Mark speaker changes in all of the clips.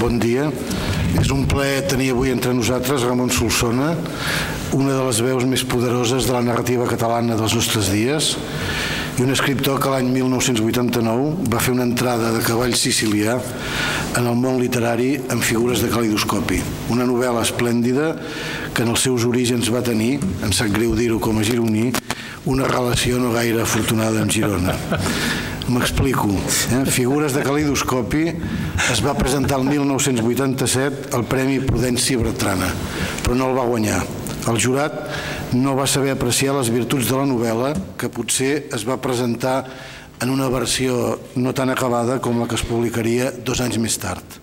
Speaker 1: bon dia. És un plaer tenir avui entre nosaltres Ramon Solsona, una de les veus més poderoses de la narrativa catalana dels nostres dies i un escriptor que l'any 1989 va fer una entrada de cavall sicilià en el món literari amb figures de calidoscopi. Una novel·la esplèndida que en els seus orígens va tenir, em sap greu dir-ho com a gironí, una relació no gaire afortunada amb Girona. M'explico. Eh? Figures de calidoscopi es va presentar el 1987 al Premi Prudència Bertrana, però no el va guanyar. El jurat no va saber apreciar les virtuts de la novel·la, que potser es va presentar en una versió no tan acabada com la que es publicaria dos anys més tard.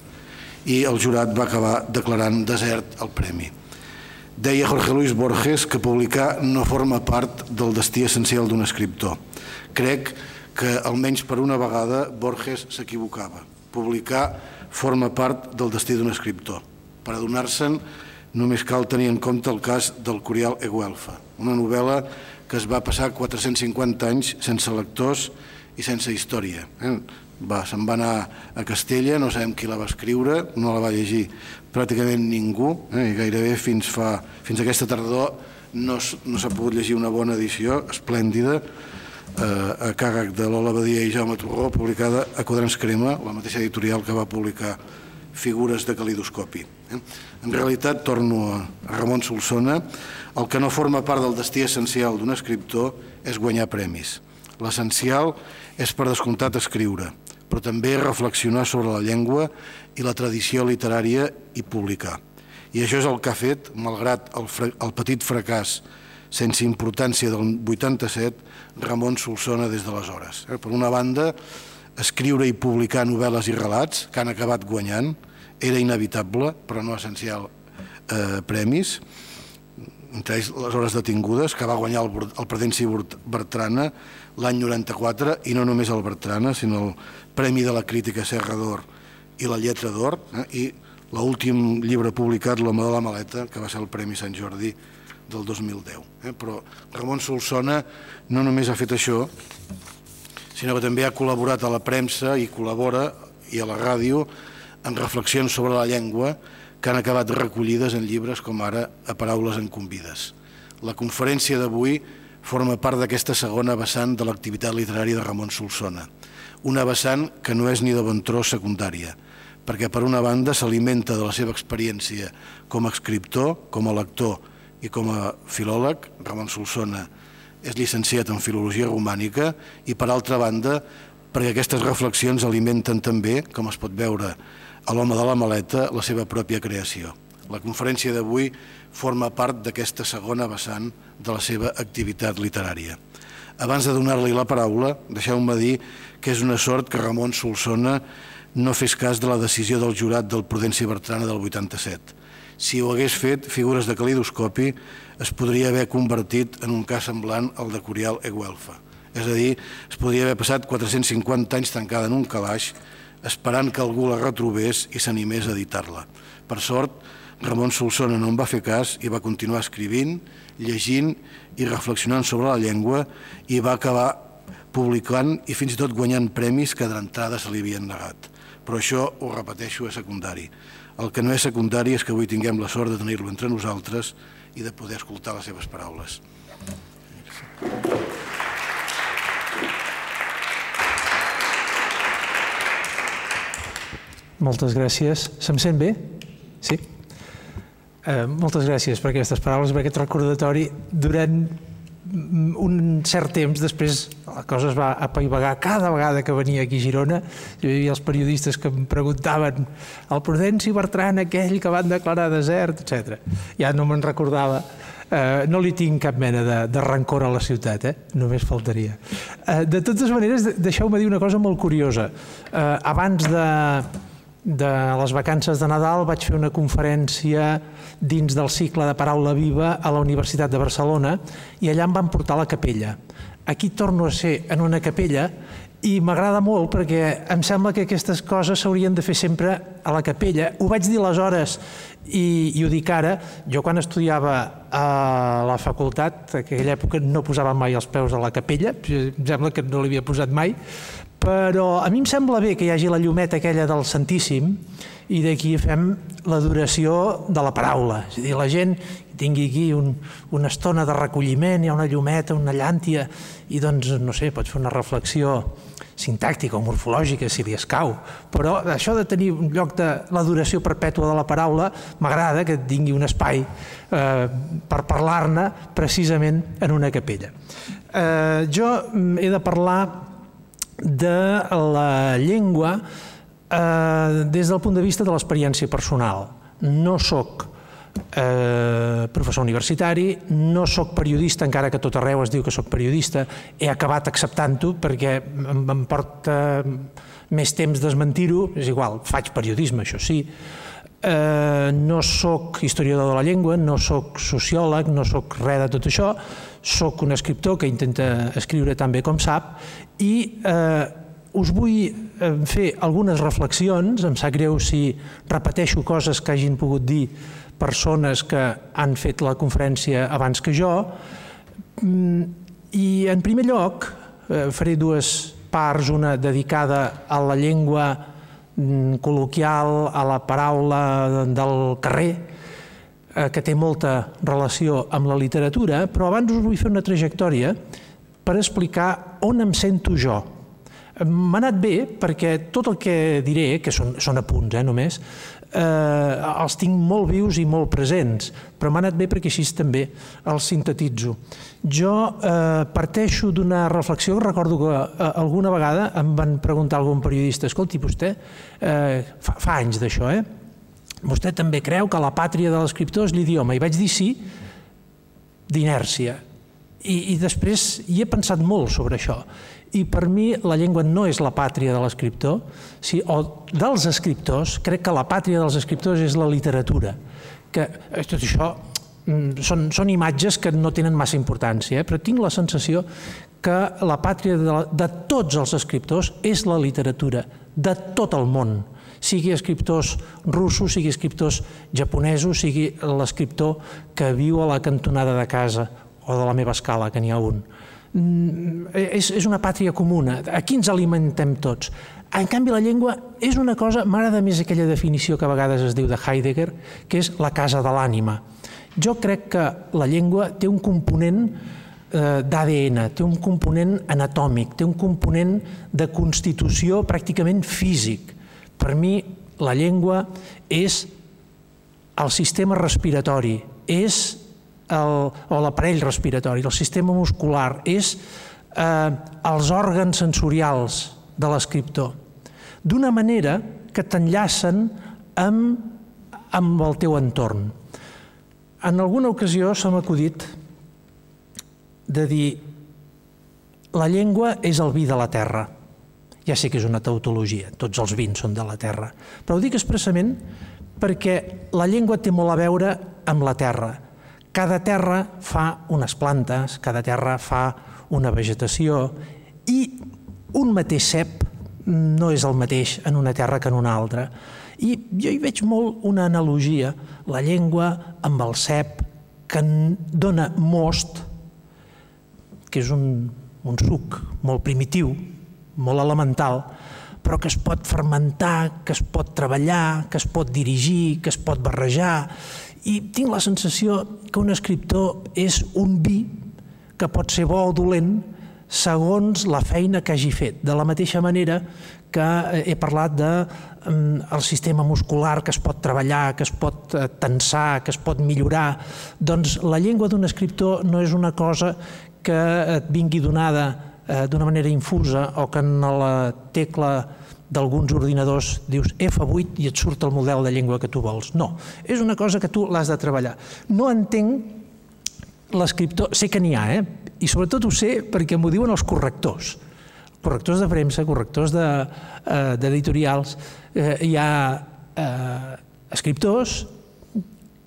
Speaker 1: I el jurat va acabar declarant desert el premi. Deia Jorge Luis Borges que publicar no forma part del destí essencial d'un escriptor. Crec que almenys per una vegada Borges s'equivocava. Publicar forma part del destí d'un escriptor. Per adonar-se'n només cal tenir en compte el cas del Curial Eguelfa, una novel·la que es va passar 450 anys sense lectors i sense història. Eh? Va, se'n va anar a Castella, no sabem qui la va escriure, no la va llegir pràcticament ningú, eh? i gairebé fins, fa, fins aquesta tardor no, no s'ha pogut llegir una bona edició, esplèndida, eh, a càrrec de Lola Badia i Jaume Torró, publicada a Quadrans Crema, la mateixa editorial que va publicar Figures de calidoscopi. Eh? En realitat, torno a Ramon Solsona, el que no forma part del destí essencial d'un escriptor és guanyar premis. L'essencial és per descomptat escriure, però també reflexionar sobre la llengua i la tradició literària i publicar. I això és el que ha fet, malgrat el, el petit fracàs sense importància del 87, Ramon Solsona des d'aleshores. Eh, per una banda, escriure i publicar novel·les i relats que han acabat guanyant, era inevitable, però no essencial, eh, premis, entre ells les hores detingudes, que va guanyar el, el Predenci Bertrana l'any 94, i no només el Bertrana, sinó el Premi de la Crítica Serra d'Or i la Lletra d'Or, eh, i l'últim llibre publicat, L'home de la maleta, que va ser el Premi Sant Jordi del 2010. Eh? Però Ramon Solsona no només ha fet això, sinó que també ha col·laborat a la premsa i col·labora i a la ràdio en reflexions sobre la llengua que han acabat recollides en llibres com ara A paraules en convides. La conferència d'avui forma part d'aquesta segona vessant de l'activitat literària de Ramon Solsona, una vessant que no és ni de bon tros secundària, perquè per una banda s'alimenta de la seva experiència com a escriptor, com a lector i com a filòleg, Ramon Solsona és llicenciat en Filologia Romànica i per altra banda perquè aquestes reflexions alimenten també, com es pot veure a l'home de la maleta, la seva pròpia creació. La conferència d'avui forma part d'aquesta segona vessant de la seva activitat literària. Abans de donar-li la paraula, deixeu-me dir que és una sort que Ramon Solsona no fes cas de la decisió del jurat del Prudència Bertrana del 87 si ho hagués fet, figures de calidoscopi es podria haver convertit en un cas semblant al de Curial Eguelfa. És a dir, es podria haver passat 450 anys tancada en un calaix esperant que algú la retrobés i s'animés a editar-la. Per sort, Ramon Solsona no en va fer cas i va continuar escrivint, llegint i reflexionant sobre la llengua i va acabar publicant i fins i tot guanyant premis que d'entrada se li havien negat. Però això, ho repeteixo, és secundari. El que no és secundari és que avui tinguem la sort de tenir-lo entre nosaltres i de poder escoltar les seves paraules.
Speaker 2: Moltes gràcies. Se'm sent bé? Sí? Eh, moltes gràcies per aquestes paraules, per aquest recordatori. Durant un cert temps després la cosa es va apaivagar cada vegada que venia aquí a Girona hi havia els periodistes que em preguntaven el Prudenci Bertran aquell que van declarar desert, etc. Ja no me'n recordava eh, no li tinc cap mena de, de rancor a la ciutat, eh? només faltaria. Eh, de totes maneres, deixeu-me dir una cosa molt curiosa. Eh, abans de, de les vacances de Nadal vaig fer una conferència dins del cicle de Paraula Viva a la Universitat de Barcelona i allà em van portar a la capella. Aquí torno a ser en una capella i m'agrada molt perquè em sembla que aquestes coses s'haurien de fer sempre a la capella. Ho vaig dir aleshores i, i ho dic ara. Jo quan estudiava a la facultat, en aquella època no posava mai els peus a la capella, em sembla que no l'havia posat mai, Però a mi em sembla bé que hi hagi la llumeta aquella del Santíssim i d'aquí fem l'adoració de la paraula. És a dir, la gent tingui aquí un, una estona de recolliment, hi ha una llumeta, una llàntia, i doncs, no sé, pots fer una reflexió sintàctica o morfològica, si li escau. Però això de tenir un lloc de l'adoració perpètua de la paraula, m'agrada que tingui un espai eh, per parlar-ne precisament en una capella. Eh, jo he de parlar de la llengua eh, des del punt de vista de l'experiència personal. No sóc eh, professor universitari, no sóc periodista, encara que tot arreu es diu que sóc periodista, he acabat acceptant-ho perquè em, em porta més temps desmentir-ho, és igual, faig periodisme, això sí, eh, no sóc historiador de la llengua, no sóc sociòleg, no sóc res de tot això, sóc un escriptor que intenta escriure tan bé com sap i eh, us vull eh, fer algunes reflexions, em sap greu si repeteixo coses que hagin pogut dir persones que han fet la conferència abans que jo. Mm, I en primer lloc eh, faré dues parts, una dedicada a la llengua mm, col·loquial, a la paraula del carrer, eh, que té molta relació amb la literatura, però abans us vull fer una trajectòria per explicar on em sento jo. M'ha anat bé perquè tot el que diré, que són, són apunts eh, només, eh, els tinc molt vius i molt presents, però m'ha anat bé perquè així també els sintetitzo. Jo eh, parteixo d'una reflexió, recordo que eh, alguna vegada em van preguntar algun periodista, escolti, vostè, eh, fa, fa anys d'això, eh? vostè també creu que la pàtria de l'escriptor és l'idioma? I vaig dir sí, d'inèrcia. I, I després hi he pensat molt sobre això. I per mi la llengua no és la pàtria de l'escriptor, sí, o dels escriptors, crec que la pàtria dels escriptors és la literatura. Que eh, tot això mm, són, són imatges que no tenen massa importància, eh? però tinc la sensació que la pàtria de, la, de tots els escriptors és la literatura, de tot el món, sigui escriptors russos, sigui escriptors japonesos, sigui l'escriptor que viu a la cantonada de casa o de la meva escala, que n'hi ha un. Mm, és, és una pàtria comuna, aquí ens alimentem tots. En canvi, la llengua és una cosa, m'agrada més aquella definició que a vegades es diu de Heidegger, que és la casa de l'ànima. Jo crec que la llengua té un component eh, d'ADN, té un component anatòmic, té un component de constitució pràcticament físic. Per mi, la llengua és el sistema respiratori, és o l'aparell respiratori, el sistema muscular, és eh, els òrgans sensorials de l'escriptor, d'una manera que t'enllacen amb, amb el teu entorn. En alguna ocasió se m'ha acudit de dir la llengua és el vi de la terra. Ja sé que és una tautologia, tots els vins són de la terra, però ho dic expressament perquè la llengua té molt a veure amb la terra, cada terra fa unes plantes, cada terra fa una vegetació i un mateix cep no és el mateix en una terra que en una altra. I jo hi veig molt una analogia, la llengua amb el cep que dona most, que és un, un suc molt primitiu, molt elemental, però que es pot fermentar, que es pot treballar, que es pot dirigir, que es pot barrejar i tinc la sensació que un escriptor és un vi que pot ser bo o dolent segons la feina que hagi fet. De la mateixa manera que he parlat de mm, el sistema muscular que es pot treballar, que es pot eh, tensar, que es pot millorar, doncs la llengua d'un escriptor no és una cosa que et vingui donada eh, d'una manera infusa o que en la tecla d'alguns ordinadors dius F8 i et surt el model de llengua que tu vols. No, és una cosa que tu l'has de treballar. No entenc l'escriptor, sé que n'hi ha, eh? i sobretot ho sé perquè m'ho diuen els correctors, correctors de premsa, correctors d'editorials, de, eh, hi ha eh, escriptors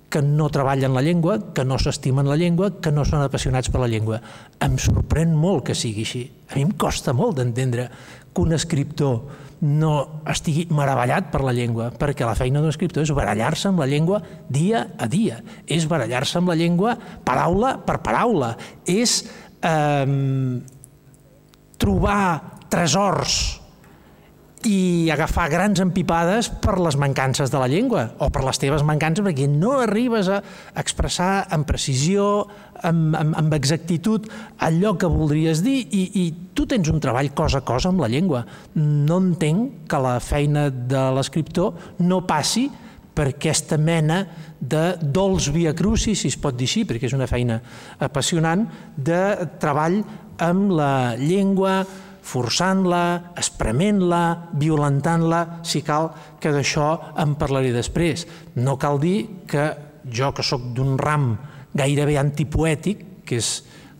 Speaker 2: que no treballen la llengua, que no s'estimen la llengua, que no són apassionats per la llengua. Em sorprèn molt que sigui així. A mi em costa molt d'entendre que un escriptor no estigui meravellat per la llengua, perquè la feina d'un escriptor és barallar-se amb la llengua dia a dia, és barallar-se amb la llengua paraula per paraula, és eh, trobar tresors i agafar grans empipades per les mancances de la llengua o per les teves mancances perquè no arribes a expressar amb precisió, amb, amb, amb exactitud allò que voldries dir i, i tu tens un treball cosa a cosa amb la llengua. No entenc que la feina de l'escriptor no passi per aquesta mena de dolç via crucis, si es pot dir així, perquè és una feina apassionant, de treball amb la llengua, forçant-la, esprement-la, violentant-la, si cal, que d'això en parlaré després. No cal dir que jo, que sóc d'un ram gairebé antipoètic, que és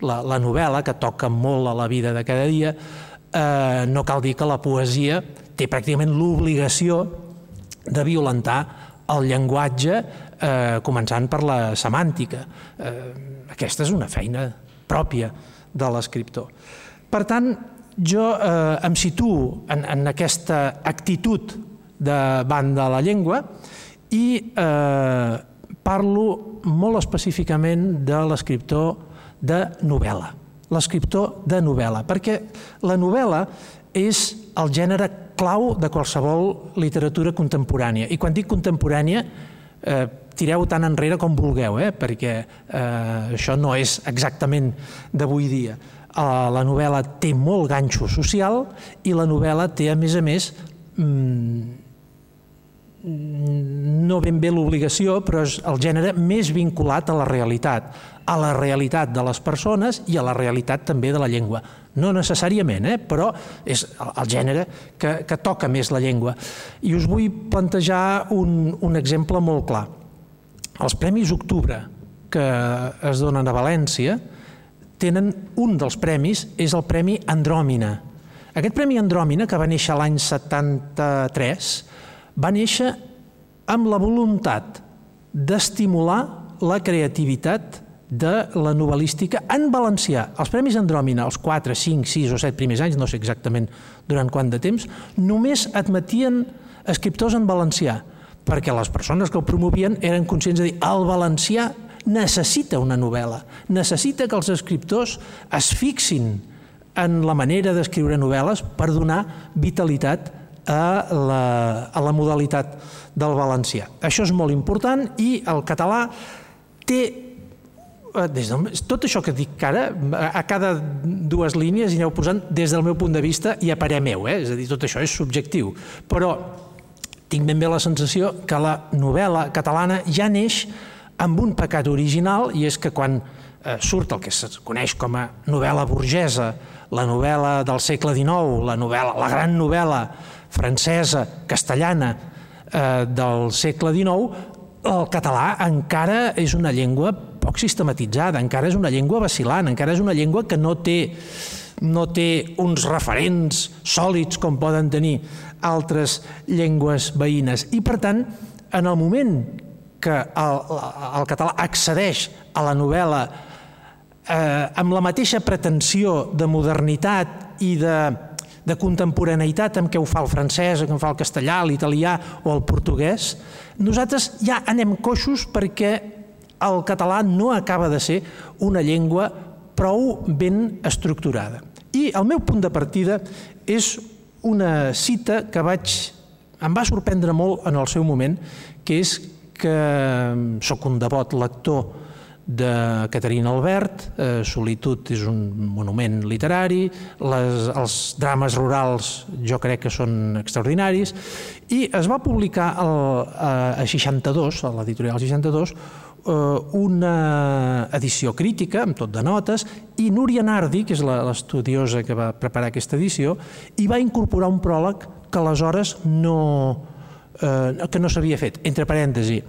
Speaker 2: la, la novel·la, que toca molt a la vida de cada dia, eh, no cal dir que la poesia té pràcticament l'obligació de violentar el llenguatge, eh, començant per la semàntica. Eh, aquesta és una feina pròpia de l'escriptor. Per tant, jo eh, em situo en, en aquesta actitud davant de la llengua i eh, parlo molt específicament de l'escriptor de novel·la. L'escriptor de novel·la, perquè la novel·la és el gènere clau de qualsevol literatura contemporània. I quan dic contemporània, eh, tireu tan enrere com vulgueu, eh, perquè eh, això no és exactament d'avui dia la novel·la té molt ganxo social i la novel·la té, a més a més, mm, no ben bé l'obligació, però és el gènere més vinculat a la realitat, a la realitat de les persones i a la realitat també de la llengua. No necessàriament, eh? però és el gènere que, que toca més la llengua. I us vull plantejar un, un exemple molt clar. Els Premis Octubre que es donen a València, tenen un dels premis, és el Premi Andròmina. Aquest Premi Andròmina, que va néixer l'any 73, va néixer amb la voluntat d'estimular la creativitat de la novel·lística en valencià. Els Premis Andròmina, els 4, 5, 6 o 7 primers anys, no sé exactament durant quant de temps, només admetien escriptors en valencià, perquè les persones que ho promovien eren conscients de dir el valencià necessita una novel·la, necessita que els escriptors es fixin en la manera d'escriure novel·les per donar vitalitat a la, a la modalitat del valencià. Això és molt important i el català té eh, des del, tot això que dic ara, a cada dues línies hi aneu posant des del meu punt de vista i a parer meu, eh? és a dir, tot això és subjectiu, però tinc ben bé la sensació que la novel·la catalana ja neix amb un pecat original, i és que quan eh, surt el que es coneix com a novel·la burgesa, la novel·la del segle XIX, la, novel·la, la gran novel·la francesa, castellana eh, del segle XIX, el català encara és una llengua poc sistematitzada, encara és una llengua vacilant, encara és una llengua que no té, no té uns referents sòlids com poden tenir altres llengües veïnes. I, per tant, en el moment que el, el català accedeix a la novel·la eh, amb la mateixa pretensió de modernitat i de, de contemporaneïtat amb què ho fa el francès, que ho fa el castellà, l'italià o el portuguès, nosaltres ja anem coixos perquè el català no acaba de ser una llengua prou ben estructurada. I el meu punt de partida és una cita que vaig, em va sorprendre molt en el seu moment, que és que mm, sóc un devot lector de Caterina Albert, eh, Solitud és un monument literari, les, els drames rurals jo crec que són extraordinaris, i es va publicar el, a, a 62, a l'editorial 62, eh, una edició crítica, amb tot de notes, i Núria Nardi, que és l'estudiosa que va preparar aquesta edició, hi va incorporar un pròleg que aleshores no, eh, que no s'havia fet. Entre parèntesi,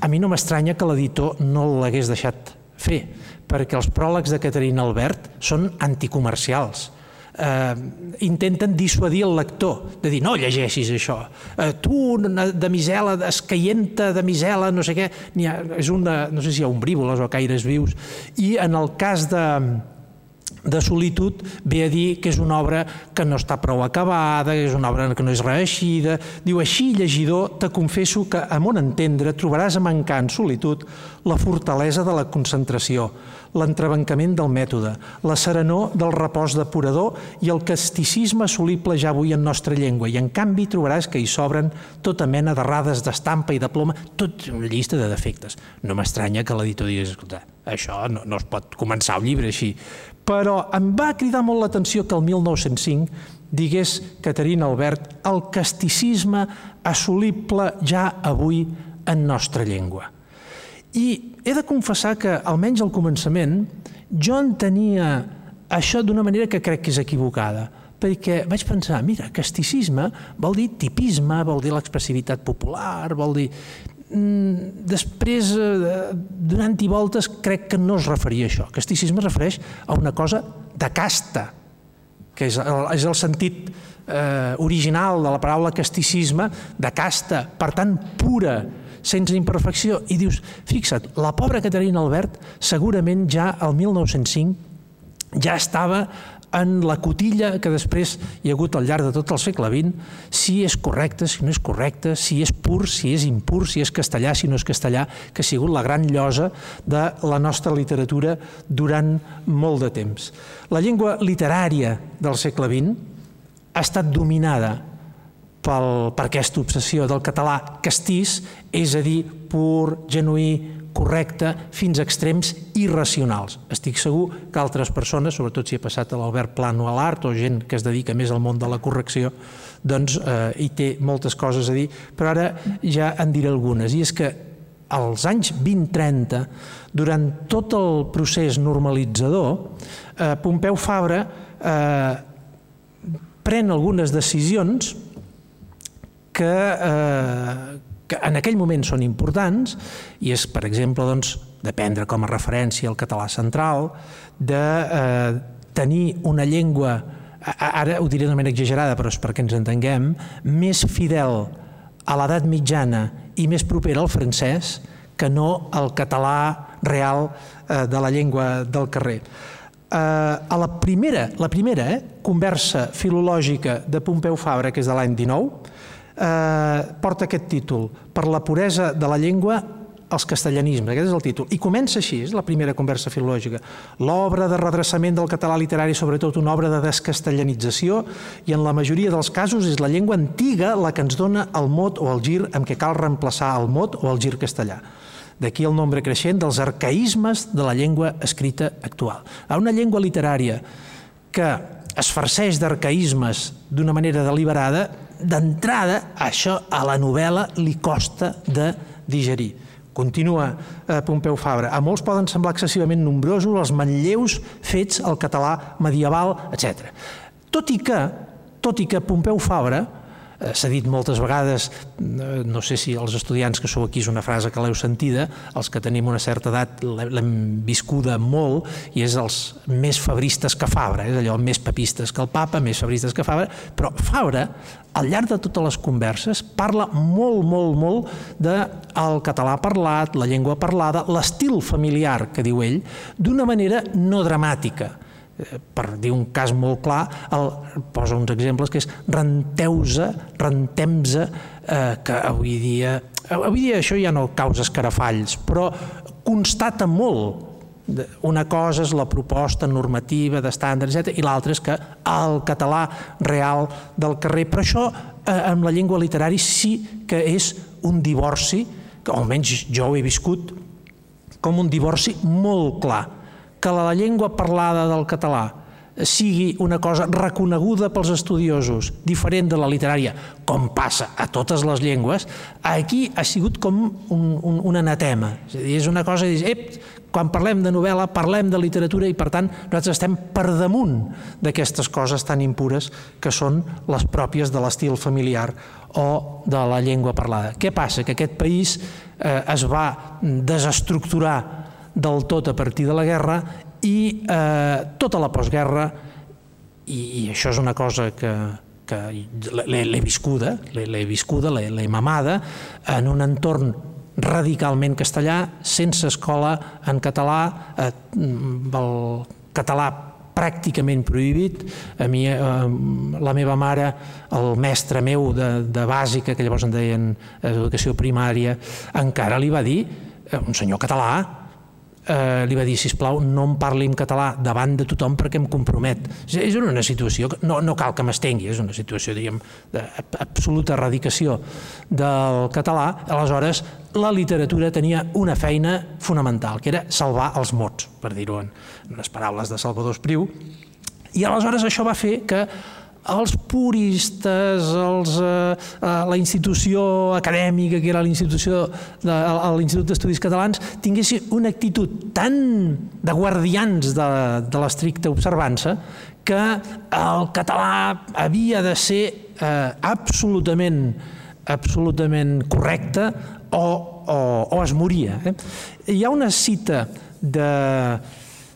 Speaker 2: a mi no m'estranya que l'editor no l'hagués deixat fer, perquè els pròlegs de Caterina Albert són anticomercials. Eh, intenten dissuadir el lector, de dir, no llegeixis això, eh, tu, de misela, escaienta de misela, no sé què, ha, és una, no sé si hi ha ombrívoles o caires vius, i en el cas de, de solitud ve a dir que és una obra que no està prou acabada, que és una obra que no és reeixida. Diu, així, llegidor, te confesso que, a mon entendre, trobaràs a mancar en solitud la fortalesa de la concentració, l'entrebancament del mètode, la serenor del repòs depurador i el casticisme assolible ja avui en nostra llengua. I, en canvi, trobaràs que hi sobren tota mena d'errades d'estampa i de ploma, tot una llista de defectes. No m'estranya que l'editor digués, escolta, això no, no es pot començar el llibre així, però em va cridar molt l'atenció que el 1905 digués Caterina Albert el casticisme assolible ja avui en nostra llengua. I he de confessar que, almenys al començament, jo entenia això d'una manera que crec que és equivocada, perquè vaig pensar, mira, casticisme vol dir tipisme, vol dir l'expressivitat popular, vol dir... Mm, després, eh, donant i voltes, crec que no es referia a això. Casticisme es refereix a una cosa de casta, que és el, és el sentit eh, original de la paraula casticisme, de casta, per tant, pura, sense imperfecció. I dius, fixa't, la pobra Caterina Albert segurament ja al 1905 ja estava en la cotilla que després hi ha hagut al llarg de tot el segle XX, si és correcte, si no és correcte, si és pur, si és impur, si és castellà, si no és castellà, que ha sigut la gran llosa de la nostra literatura durant molt de temps. La llengua literària del segle XX ha estat dominada pel, per aquesta obsessió del català castís, és a dir, pur, genuí, correcte fins a extrems irracionals. Estic segur que altres persones, sobretot si ha passat a l'Albert Plano a l'art o gent que es dedica més al món de la correcció, doncs eh, hi té moltes coses a dir, però ara ja en diré algunes. I és que als anys 20-30, durant tot el procés normalitzador, eh, Pompeu Fabra eh, pren algunes decisions que, eh, que en aquell moment són importants i és, per exemple, doncs, de prendre com a referència el català central, de eh, tenir una llengua, ara ho diré d'una manera exagerada, però és perquè ens entenguem, més fidel a l'edat mitjana i més propera al francès que no al català real eh, de la llengua del carrer. Eh, a la primera, la primera eh, conversa filològica de Pompeu Fabra, que és de l'any 19, eh, porta aquest títol, per la puresa de la llengua els castellanismes, aquest és el títol. I comença així, és la primera conversa filològica. L'obra de redreçament del català literari, sobretot una obra de descastellanització, i en la majoria dels casos és la llengua antiga la que ens dona el mot o el gir amb què cal reemplaçar el mot o el gir castellà. D'aquí el nombre creixent dels arcaïsmes de la llengua escrita actual. A una llengua literària que es farceix d'arcaïsmes d'una manera deliberada, d'entrada, això a la novel·la li costa de digerir. Continua eh, Pompeu Fabra. A molts poden semblar excessivament nombrosos els manlleus fets al català medieval, etc. Tot i que, tot i que Pompeu Fabra s'ha dit moltes vegades, eh, no sé si els estudiants que sou aquí és una frase que l'heu sentida, els que tenim una certa edat l'hem viscuda molt i és els més fabristes que Fabra, és allò més papistes que el papa, més fabristes que Fabra, però Fabra, al llarg de totes les converses, parla molt, molt, molt del català parlat, la llengua parlada, l'estil familiar, que diu ell, d'una manera no dramàtica, Eh, per dir un cas molt clar, el, posa uns exemples que és renteusa, rentemsa, eh, que avui dia, avui dia això ja no causa escarafalls, però constata molt una cosa és la proposta normativa d'estàndard, etc i l'altra és que el català real del carrer, però això eh, amb la llengua literària sí que és un divorci, que almenys jo ho he viscut com un divorci molt clar, que la llengua parlada del català sigui una cosa reconeguda pels estudiosos, diferent de la literària, com passa a totes les llengües, aquí ha sigut com un, un, un anatema. És, dir, és una cosa de dir, ep, quan parlem de novel·la, parlem de literatura i, per tant, nosaltres estem per damunt d'aquestes coses tan impures que són les pròpies de l'estil familiar o de la llengua parlada. Què passa? Que aquest país eh, es va desestructurar del tot a partir de la guerra i eh, tota la postguerra, i, i això és una cosa que, que l'he viscuda, l'he viscuda, l'he mamada, en un entorn radicalment castellà, sense escola en català, eh, el català pràcticament prohibit. A mi, eh, la meva mare, el mestre meu de, de bàsica, que llavors en deien educació primària, encara li va dir, eh, un senyor català, eh, li va dir, si plau, no em parli en català davant de tothom perquè em compromet. És una situació, no, no cal que m'estengui, és una situació, diguem, d'absoluta erradicació del català. Aleshores, la literatura tenia una feina fonamental, que era salvar els mots, per dir-ho en unes paraules de Salvador Espriu, i aleshores això va fer que els puristes, els, eh, eh, la institució acadèmica, que era l'institució de, l'Institut d'Estudis Catalans, tinguessin una actitud tan de guardians de, de l'estricta observança que el català havia de ser eh, absolutament absolutament correcte o, o, o es moria. Eh? Hi ha una cita de,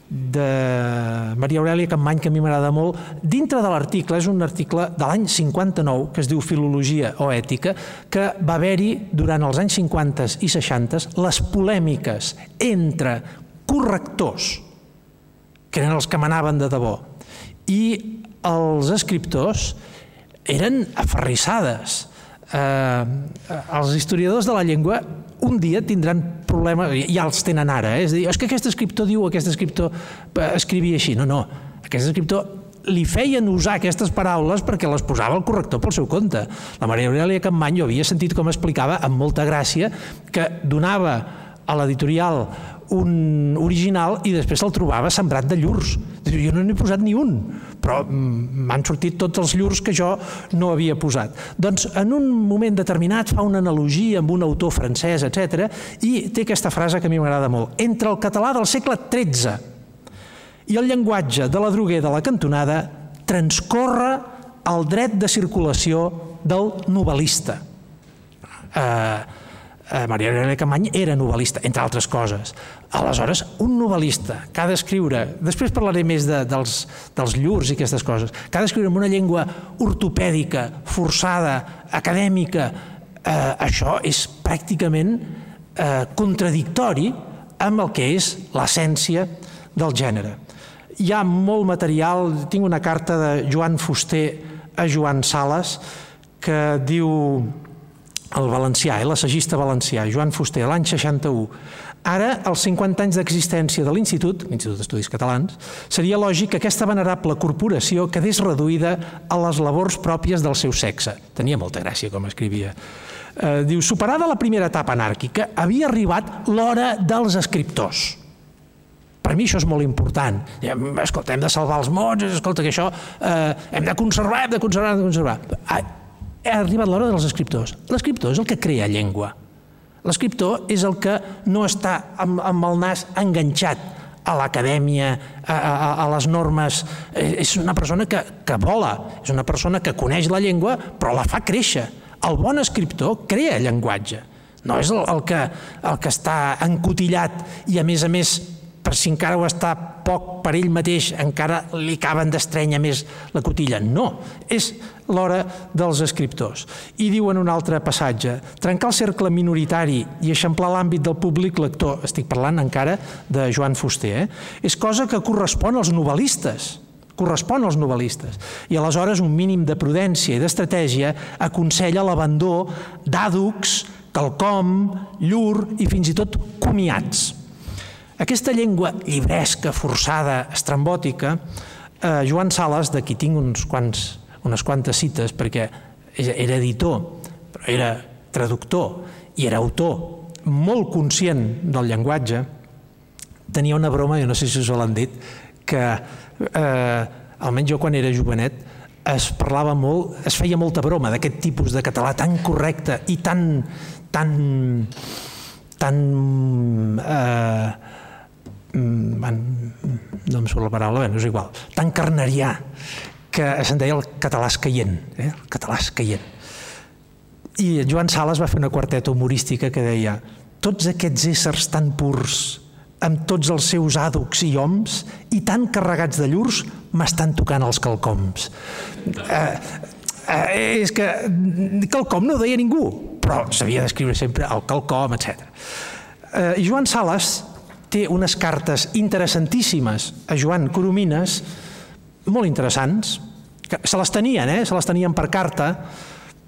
Speaker 2: de Maria Aurelia Campany, que a mi m'agrada molt. Dintre de l'article, és un article de l'any 59, que es diu Filologia o Ètica, que va haver-hi durant els anys 50 i 60 les polèmiques entre correctors, que eren els que manaven de debò, i els escriptors eren aferrissades. Eh, els historiadors de la llengua un dia tindran problemes, ja els tenen ara, eh? és dir, és que aquest escriptor diu, aquest escriptor eh, escrivia així. No, no, aquest escriptor li feien usar aquestes paraules perquè les posava el corrector pel seu compte. La Maria Aurelia Campany jo havia sentit com explicava amb molta gràcia que donava a l'editorial un original i després se'l trobava sembrat de llurs. Jo no n'he posat ni un, però mm, m'han sortit tots els llurs que jo no havia posat. Doncs en un moment determinat fa una analogia amb un autor francès, etc i té aquesta frase que a mi m'agrada molt. Entre el català del segle XIII i el llenguatge de la droguer de la cantonada transcorre el dret de circulació del novel·lista. Eh, eh, Maria Aurelia Campany era novel·lista, entre altres coses. Aleshores, un novel·lista que ha d'escriure, després parlaré més de, dels, dels llurs i aquestes coses, que ha d'escriure en una llengua ortopèdica, forçada, acadèmica, eh, això és pràcticament eh, contradictori amb el que és l'essència del gènere. Hi ha molt material, tinc una carta de Joan Fuster a Joan Sales que diu el valencià, eh, l'assagista valencià, Joan Fuster, l'any 61. Ara, als 50 anys d'existència de l'Institut, l'Institut d'Estudis Catalans, seria lògic que aquesta venerable corporació quedés reduïda a les labors pròpies del seu sexe. Tenia molta gràcia com escrivia. Eh, diu, superada la primera etapa anàrquica, havia arribat l'hora dels escriptors. Per mi això és molt important. Escolta, hem de salvar els mots, escolta, que això eh, hem de conservar, hem de conservar, hem de conservar. Ah, ha arribat l'hora dels escriptors. L'escriptor és el que crea llengua. L'escriptor és el que no està amb, amb el nas enganxat a l'acadèmia, a, a, a les normes. Eh, és una persona que, que vola, és una persona que coneix la llengua, però la fa créixer. El bon escriptor crea llenguatge. No és el, el, que, el que està encotillat i, a més a més, per si encara ho està poc per ell mateix, encara li acaben d'estrenya més la cotilla. No, és l'hora dels escriptors. I diu en un altre passatge, trencar el cercle minoritari i eixamplar l'àmbit del públic lector, estic parlant encara de Joan Fuster, eh? és cosa que correspon als novel·listes, correspon als novel·listes. I aleshores un mínim de prudència i d'estratègia aconsella l'abandó d'àducs, calcom, llur i fins i tot comiats. Aquesta llengua llibresca, forçada, estrambòtica, eh, Joan Sales, de qui tinc uns quants, unes quantes cites, perquè era editor, però era traductor i era autor molt conscient del llenguatge, tenia una broma, jo no sé si us l'han dit, que eh, almenys jo quan era jovenet es parlava molt, es feia molta broma d'aquest tipus de català tan correcte i tan tan tan eh, Mm, no em surt la paraula, bé, no és igual, tan carnerià que se'n deia el català escaient, eh? el català escaient. I en Joan Sales va fer una quarteta humorística que deia tots aquests éssers tan purs, amb tots els seus àducs i homs, i tan carregats de llurs, m'estan tocant els calcoms. Eh, eh, és que calcom no deia ningú, però s'havia d'escriure sempre el calcom, etc. Eh, Joan Sales té unes cartes interessantíssimes a Joan Coromines molt interessants, que se les tenien, eh? se les tenien per carta,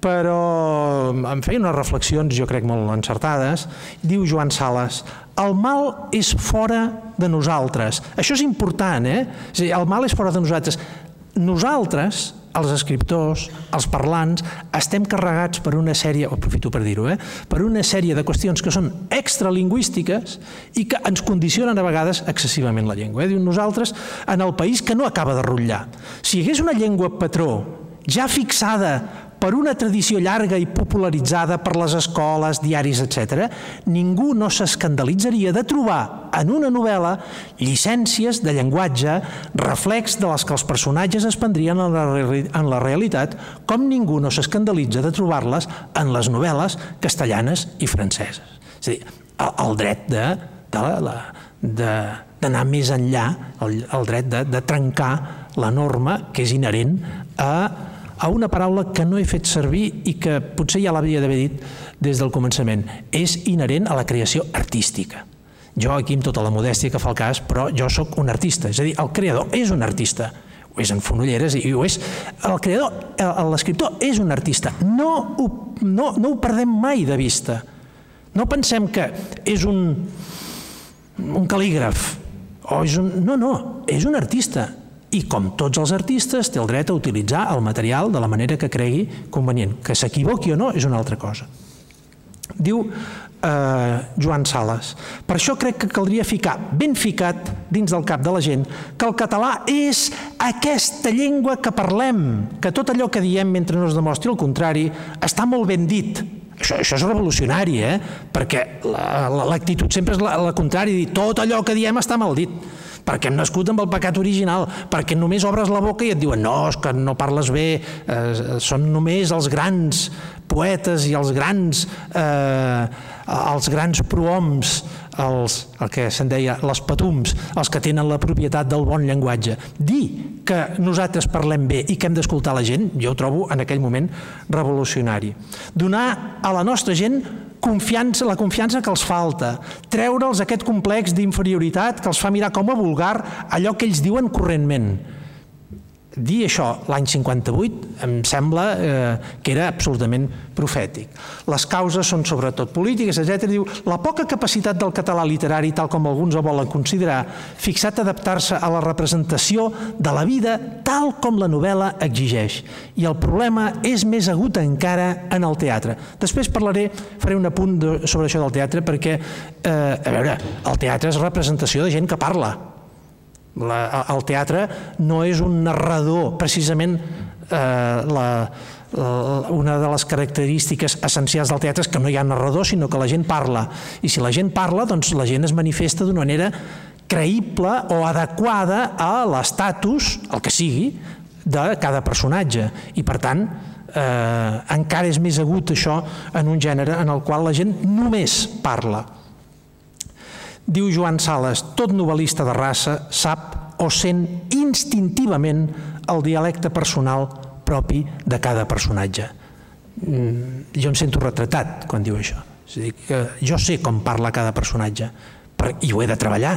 Speaker 2: però em feia unes reflexions, jo crec, molt encertades. Diu Joan Sales, el mal és fora de nosaltres. Això és important, eh? És dir, el mal és fora de nosaltres. Nosaltres, els escriptors, els parlants, estem carregats per una sèrie, o aprofito per dir-ho, eh? per una sèrie de qüestions que són extralingüístiques i que ens condicionen a vegades excessivament la llengua. Eh? Diu nosaltres, en el país que no acaba de rotllar. Si hi hagués una llengua patró ja fixada per una tradició llarga i popularitzada per les escoles, diaris, etc., ningú no s'escandalitzaria de trobar en una novel·la llicències de llenguatge, reflex de les que els personatges es prendrien en la, en la realitat, com ningú no s'escandalitza de trobar-les en les novel·les castellanes i franceses. És a dir, el, el dret de, de, la, de, d'anar més enllà, el, el dret de, de trencar la norma que és inherent a a una paraula que no he fet servir i que potser ja l'havia d'haver dit des del començament. És inherent a la creació artística. Jo aquí amb tota la modèstia que fa el cas, però jo sóc un artista, és a dir, el creador és un artista, ho és en Fonolleres i ho és... El creador, l'escriptor és un artista, no ho, no, no ho perdem mai de vista. No pensem que és un, un cal·lígraf, o és un... No, no, és un artista i com tots els artistes té el dret a utilitzar el material de la manera que cregui convenient. Que s'equivoqui o no és una altra cosa. Diu eh, Joan Sales, per això crec que caldria ficar ben ficat dins del cap de la gent que el català és aquesta llengua que parlem, que tot allò que diem mentre no es demostri el contrari està molt ben dit, això, això és revolucionari, eh? perquè l'actitud la, la, sempre és la, la contrària, dir tot allò que diem està mal dit perquè hem nascut amb el pecat original, perquè només obres la boca i et diuen no, és que no parles bé, eh, són només els grans poetes i els grans, eh, els grans prohoms, els, el que se'n deia, les patums, els que tenen la propietat del bon llenguatge. Dir que nosaltres parlem bé i que hem d'escoltar la gent, jo ho trobo en aquell moment revolucionari. Donar a la nostra gent confiança, la confiança que els falta, treure'ls aquest complex d'inferioritat que els fa mirar com a vulgar allò que ells diuen correntment dir això l'any 58 em sembla eh, que era absolutament profètic. Les causes són sobretot polítiques, etc. Diu, la poca capacitat del català literari, tal com alguns ho volen considerar, fixat a adaptar-se a la representació de la vida tal com la novel·la exigeix. I el problema és més agut encara en el teatre. Després parlaré, faré un apunt de, sobre això del teatre, perquè, eh, a veure, el teatre és representació de gent que parla, la, el teatre no és un narrador, precisament eh, la, una de les característiques essencials del teatre és que no hi ha narrador, sinó que la gent parla. I si la gent parla, doncs la gent es manifesta d'una manera creïble o adequada a l'estatus, el que sigui, de cada personatge. I per tant, eh, encara és més agut això en un gènere en el qual la gent només parla. Diu Joan Sales, tot novel·lista de raça sap o sent instintivament el dialecte personal propi de cada personatge. Mm, jo em sento retratat quan diu això. És a dir, que jo sé com parla cada personatge i ho he de treballar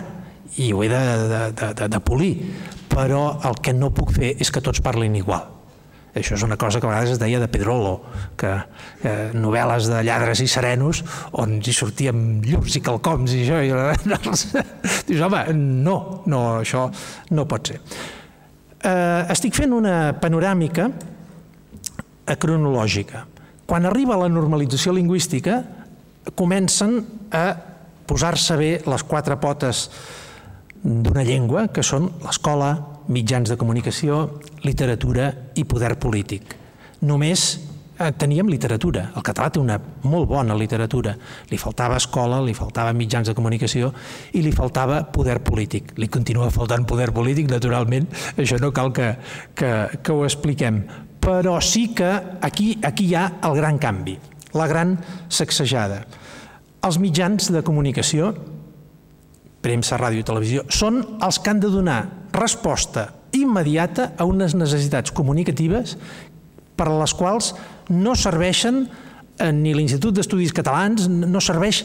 Speaker 2: i ho he de, de, de, de, de polir, però el que no puc fer és que tots parlin igual. Això és una cosa que a vegades es deia de Pedrolo, que eh, novel·les de lladres i serenos on hi sortíem llurs i calcoms i això, i els... dius, home, no, no, això no pot ser. Eh, estic fent una panoràmica cronològica. Quan arriba la normalització lingüística, comencen a posar-se bé les quatre potes d'una llengua, que són l'escola, mitjans de comunicació, literatura i poder polític. Només eh, teníem literatura. El català té una molt bona literatura. Li faltava escola, li faltava mitjans de comunicació i li faltava poder polític. Li continua faltant poder polític, naturalment, això no cal que, que, que ho expliquem. Però sí que aquí, aquí hi ha el gran canvi, la gran sacsejada. Els mitjans de comunicació premsa, ràdio i televisió, són els que han de donar resposta immediata a unes necessitats comunicatives per a les quals no serveixen eh, ni l'Institut d'Estudis Catalans, no serveix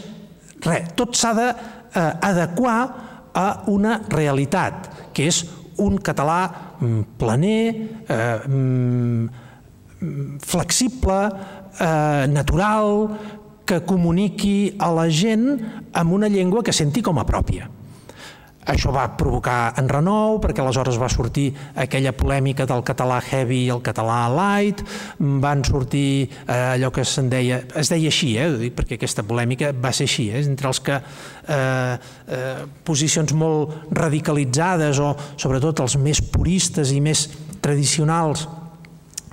Speaker 2: res. Tot s'ha d'adequar eh, a una realitat, que és un català mm, planer, eh, mm, flexible, eh, natural, que comuniqui a la gent amb una llengua que senti com a pròpia. Això va provocar enrenou perquè aleshores va sortir aquella polèmica del català heavy i el català light, van sortir eh, allò que se'n deia, es deia així, eh, perquè aquesta polèmica va ser així, eh, entre els que eh, eh, posicions molt radicalitzades o sobretot els més puristes i més tradicionals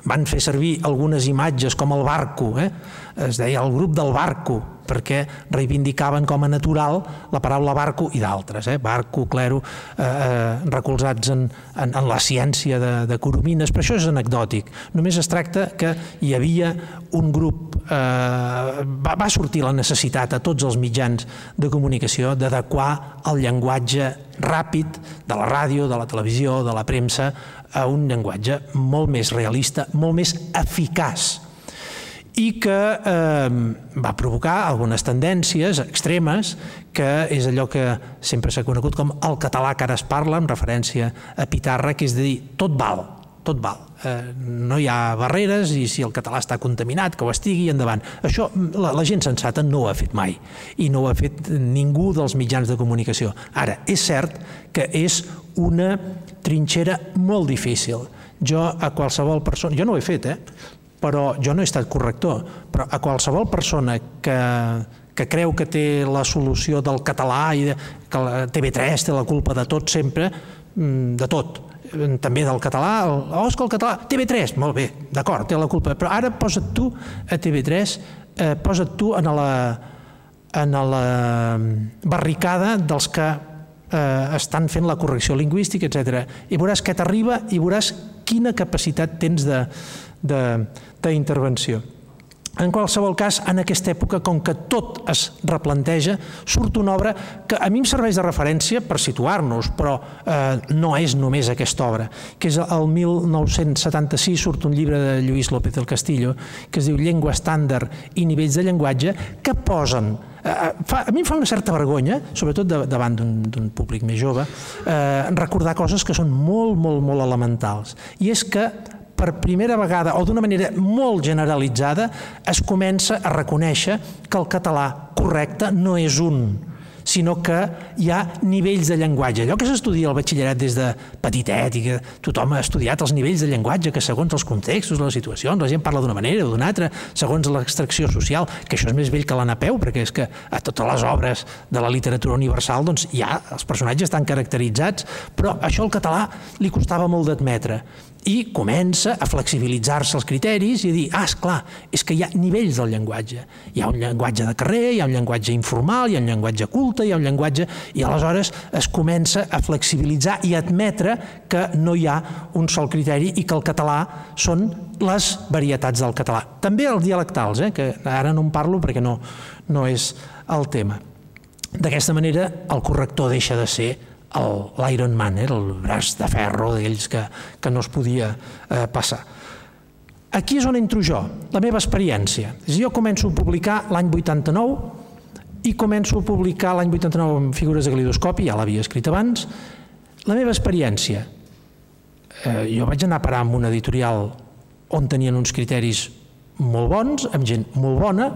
Speaker 2: van fer servir algunes imatges com el barco, eh? Es deia el grup del barco, perquè reivindicaven com a natural la paraula barco i d'altres, eh? barco, clero, eh, eh, recolzats en, en, en la ciència de, de Coromines, però això és anecdòtic. Només es tracta que hi havia un grup, eh, va, va sortir la necessitat a tots els mitjans de comunicació d'adequar el llenguatge ràpid de la ràdio, de la televisió, de la premsa, a un llenguatge molt més realista, molt més eficaç i que eh, va provocar algunes tendències extremes que és allò que sempre s'ha conegut com el català que ara es parla, en referència a Pitarra, que és dir, tot val, tot val. Eh, no hi ha barreres i si el català està contaminat, que ho estigui, endavant. Això la, la gent sensata no ho ha fet mai i no ho ha fet ningú dels mitjans de comunicació. Ara, és cert que és una trinxera molt difícil. Jo a qualsevol persona, jo no ho he fet, eh? Però jo no he estat corrector, però a qualsevol persona que, que creu que té la solució del català i de, que la TV3 té la culpa de tot sempre, mm, de tot, també del català, el, oh, és que el català, TV3, molt bé, d'acord, té la culpa, però ara posa't tu a TV3, eh, posa't tu en la, en la barricada dels que eh, estan fent la correcció lingüística, etc. I veuràs què t'arriba i veuràs quina capacitat tens de, d'intervenció. En qualsevol cas, en aquesta època, com que tot es replanteja, surt una obra que a mi em serveix de referència per situar-nos, però eh, no és només aquesta obra, que és el 1976 surt un llibre de Lluís López del Castillo que es diu Llengua estàndard i nivells de llenguatge, que posen eh, fa, a mi em fa una certa vergonya, sobretot davant d'un públic més jove, eh, recordar coses que són molt, molt, molt elementals. I és que per primera vegada o d'una manera molt generalitzada es comença a reconèixer que el català correcte no és un, sinó que hi ha nivells de llenguatge. Allò que s'estudia al batxillerat des de petitet i que tothom ha estudiat els nivells de llenguatge, que segons els contextos, les situacions, la gent parla d'una manera o d'una altra, segons l'extracció social, que això és més vell que la Napeu, perquè és que a totes les obres de la literatura universal doncs, ja els personatges estan caracteritzats, però això al català li costava molt d'admetre i comença a flexibilitzar-se els criteris i a dir, ah, és clar, és que hi ha nivells del llenguatge. Hi ha un llenguatge de carrer, hi ha un llenguatge informal, hi ha un llenguatge culte, hi ha un llenguatge... I aleshores es comença a flexibilitzar i admetre que no hi ha un sol criteri i que el català són les varietats del català. També els dialectals, eh, que ara no en parlo perquè no, no és el tema. D'aquesta manera, el corrector deixa de ser l'Iron Man, era el braç de ferro d'aquells que, que no es podia eh, passar. Aquí és on entro jo, la meva experiència. És jo començo a publicar l'any 89 i començo a publicar l'any 89 amb figures de calidoscopi, ja l'havia escrit abans. La meva experiència, eh, jo vaig anar a parar amb una editorial on tenien uns criteris molt bons, amb gent molt bona,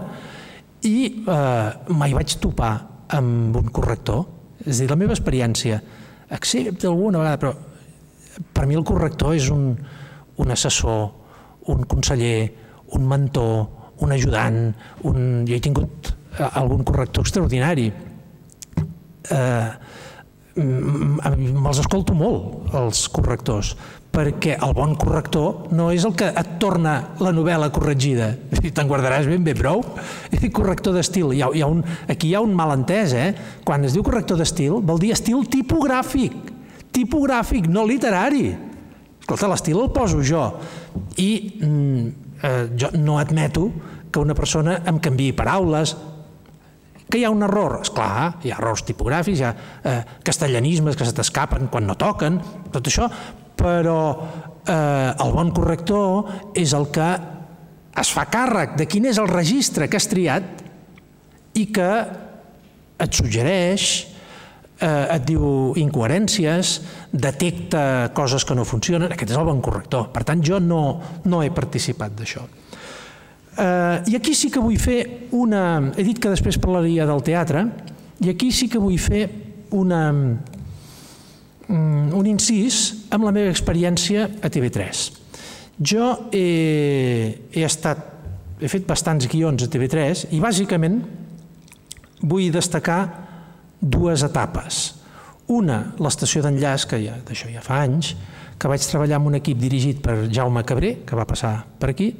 Speaker 2: i eh, mai vaig topar amb un corrector, és a dir, la meva experiència, accepta alguna vegada, però per mi el corrector és un, un assessor, un conseller, un mentor, un ajudant, un... jo he tingut eh, algun corrector extraordinari. Eh, me'ls escolto molt, els correctors, perquè el bon corrector no és el que et torna la novel·la corregida. Te'n guardaràs ben bé prou. Corrector d'estil. Hi ha, hi ha un, aquí hi ha un malentès, eh? Quan es diu corrector d'estil, vol dir estil tipogràfic. Tipogràfic, no literari. Escolta, l'estil el poso jo. I mm, eh, jo no admeto que una persona em canviï paraules, que hi ha un error, és clar, hi ha errors tipogràfics, hi ha eh, castellanismes que se t'escapen quan no toquen, tot això, però eh, el bon corrector és el que es fa càrrec de quin és el registre que has triat i que et suggereix eh, et diu incoherències, detecta coses que no funcionen, aquest és el bon corrector. Per tant, jo no, no he participat d'això. Eh, I aquí sí que vull fer una... He dit que després parlaria del teatre, i aquí sí que vull fer una, un incís amb la meva experiència a TV3. Jo he, he estat, he fet bastants guions a TV3 i bàsicament vull destacar dues etapes. Una, l'estació d'enllaç, que ja, d'això ja fa anys, que vaig treballar amb un equip dirigit per Jaume Cabré, que va passar per aquí,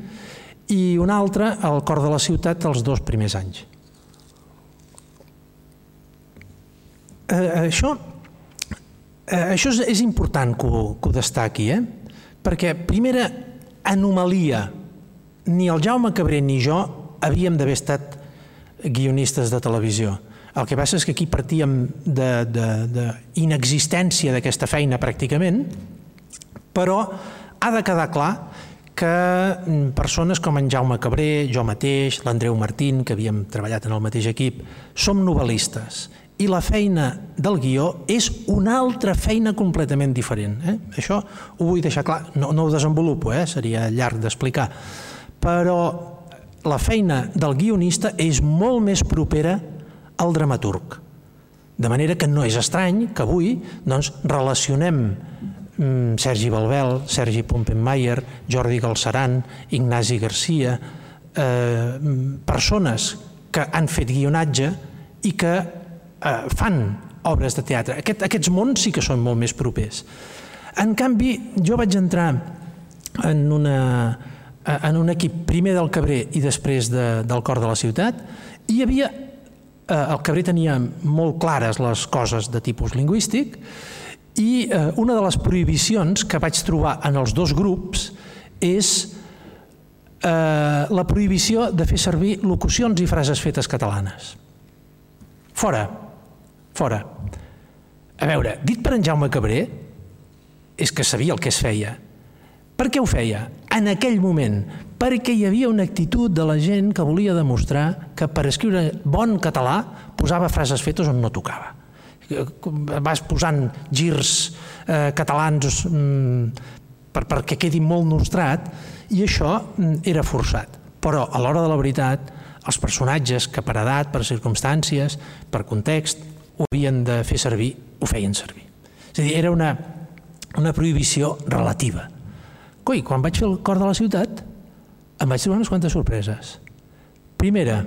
Speaker 2: i una altra, al cor de la ciutat, els dos primers anys. Eh, això, eh, això és, és important que ho, que ho destaqui, eh? perquè primera anomalia, ni el Jaume Cabré ni jo havíem d'haver estat guionistes de televisió. El que passa és que aquí partíem d'inexistència d'aquesta feina pràcticament, però ha de quedar clar que mm, persones com en Jaume Cabré, jo mateix, l'Andreu Martín, que havíem treballat en el mateix equip, som novel·listes i la feina del guió és una altra feina completament diferent. Eh? Això ho vull deixar clar, no, no ho desenvolupo, eh? seria llarg d'explicar, però la feina del guionista és molt més propera al dramaturg. De manera que no és estrany que avui doncs, relacionem mm, Sergi Balbel, Sergi Pompenmayer, Jordi Galceran, Ignasi Garcia, eh, persones que han fet guionatge i que eh, fan obres de teatre. Aquest, aquests mons sí que són molt més propers. En canvi, jo vaig entrar en una, Eh, en un equip primer del Cabré i després de, del cor de la ciutat, i hi havia, eh, el Cabré tenia molt clares les coses de tipus lingüístic, i eh, una de les prohibicions que vaig trobar en els dos grups és eh, la prohibició de fer servir locucions i frases fetes catalanes. Fora, fora. A veure, dit per en Jaume Cabré, és que sabia el que es feia, per què ho feia? En aquell moment, perquè hi havia una actitud de la gent que volia demostrar que per escriure bon català posava frases fetes on no tocava. Vas posant girs eh, catalans mm, per, perquè quedi molt nostrat i això mm, era forçat. Però a l'hora de la veritat, els personatges que per edat, per circumstàncies, per context, ho havien de fer servir, ho feien servir. És a dir, era una, una prohibició relativa Coi, quan vaig fer el cor de la ciutat, em vaig trobar unes quantes sorpreses. Primera,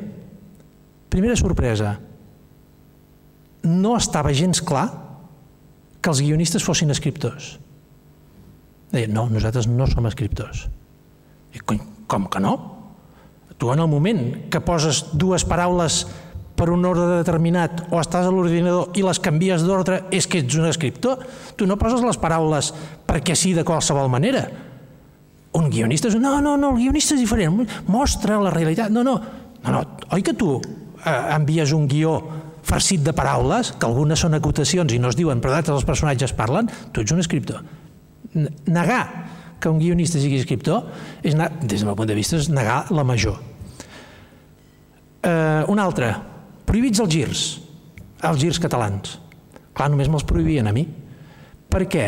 Speaker 2: primera sorpresa, no estava gens clar que els guionistes fossin escriptors. Deien, no, nosaltres no som escriptors. I, com que no? Tu en el moment que poses dues paraules per un ordre determinat o estàs a l'ordinador i les canvies d'ordre és que ets un escriptor. Tu no poses les paraules perquè sí de qualsevol manera un guionista és... No, no, no, el guionista és diferent, mostra la realitat. No, no, no, no. oi que tu eh, envies un guió farcit de paraules, que algunes són acotacions i no es diuen, però d'altres els personatges parlen, tu ets un escriptor. Negar que un guionista sigui escriptor, és, des del meu punt de vista, és negar la major. Eh, un altre, prohibits els girs, els girs catalans. Clar, només me'ls prohibien a mi. Per què?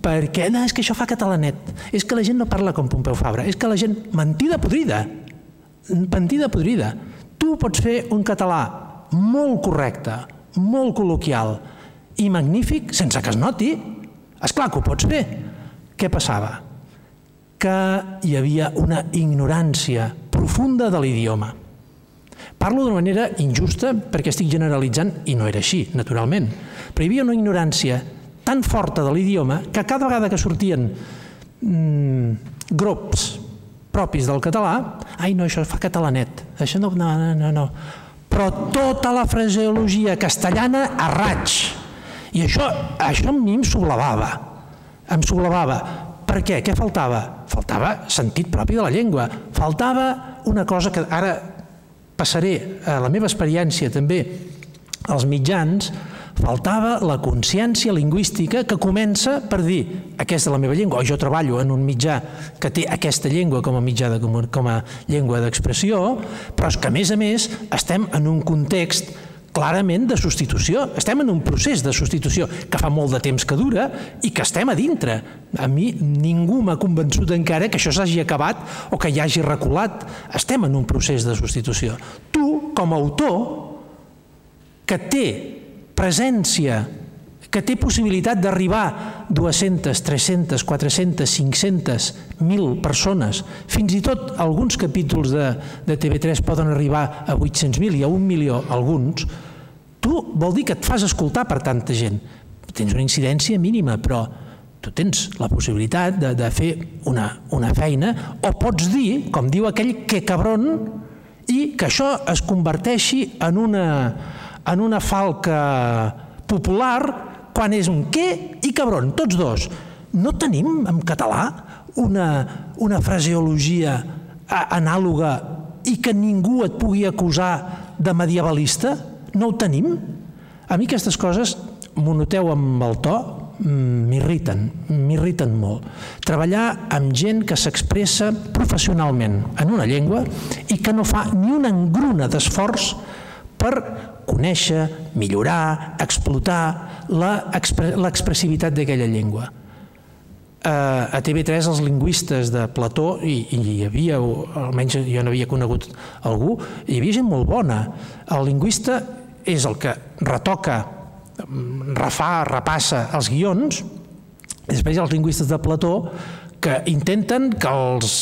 Speaker 2: perquè no, és que això fa catalanet, és que la gent no parla com Pompeu Fabra, és que la gent... Mentida podrida, mentida podrida. Tu pots fer un català molt correcte, molt col·loquial i magnífic sense que es noti. És clar que ho pots fer. Què passava? Que hi havia una ignorància profunda de l'idioma. Parlo d'una manera injusta perquè estic generalitzant i no era així, naturalment. Però hi havia una ignorància tan forta de l'idioma que cada vegada que sortien mm, grups propis del català, ai no, això fa catalanet, això no, no, no, no. Però tota la fraseologia castellana a raig. I això, això a mi em sublevava, em sublevava. Per què? Què faltava? Faltava sentit propi de la llengua. Faltava una cosa que ara passaré a la meva experiència també als mitjans, faltava la consciència lingüística que comença per dir aquesta és la meva llengua, o jo treballo en un mitjà que té aquesta llengua com a mitjà de, com a llengua d'expressió, però és que a més a més estem en un context clarament de substitució. Estem en un procés de substitució que fa molt de temps que dura i que estem a dintre. A mi ningú m'ha convençut encara que això s'hagi acabat o que hi hagi reculat. Estem en un procés de substitució. Tu, com a autor, que té presència que té possibilitat d'arribar 200, 300, 400, 500, 1.000 persones. Fins i tot alguns capítols de, de TV3 poden arribar a 800.000 i a un milió alguns. Tu vol dir que et fas escoltar per tanta gent. Tens una incidència mínima, però tu tens la possibilitat de, de fer una, una feina o pots dir, com diu aquell, que cabron i que això es converteixi en una, en una falca popular quan és un què i cabron, tots dos. No tenim en català una, una fraseologia anàloga i que ningú et pugui acusar de medievalista? No ho tenim? A mi aquestes coses, m'ho noteu amb el to, mm, m'irriten, m'irriten molt. Treballar amb gent que s'expressa professionalment en una llengua i que no fa ni una engruna d'esforç per conèixer, millorar, explotar l'expressivitat d'aquella llengua. A TV3 els lingüistes de Plató, i, i hi havia, almenys jo n'havia conegut algú, hi havia gent molt bona. El lingüista és el que retoca, refà, repassa els guions, després hi ha els lingüistes de Plató que intenten que els,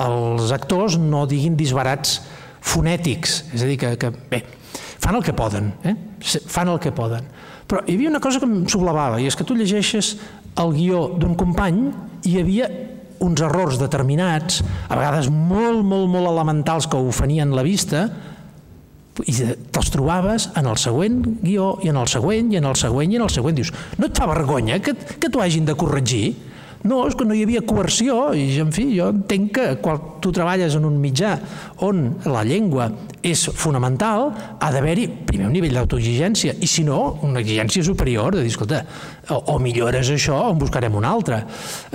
Speaker 2: els actors no diguin disbarats fonètics, és a dir, que, que bé, fan el que poden, eh? fan el que poden. Però hi havia una cosa que em sublevava, i és que tu llegeixes el guió d'un company i hi havia uns errors determinats, a vegades molt, molt, molt elementals que ofenien la vista, i te'ls trobaves en el següent guió, i en el següent, i en el següent, i en el següent. Dius, no et fa vergonya que, que t'ho hagin de corregir? No, és que no hi havia coerció i, en fi, jo entenc que quan tu treballes en un mitjà on la llengua és fonamental, ha d'haver-hi primer un nivell d'autoexigència i, si no, una exigència superior de dir, escolta, o, o millores això o en buscarem un altre.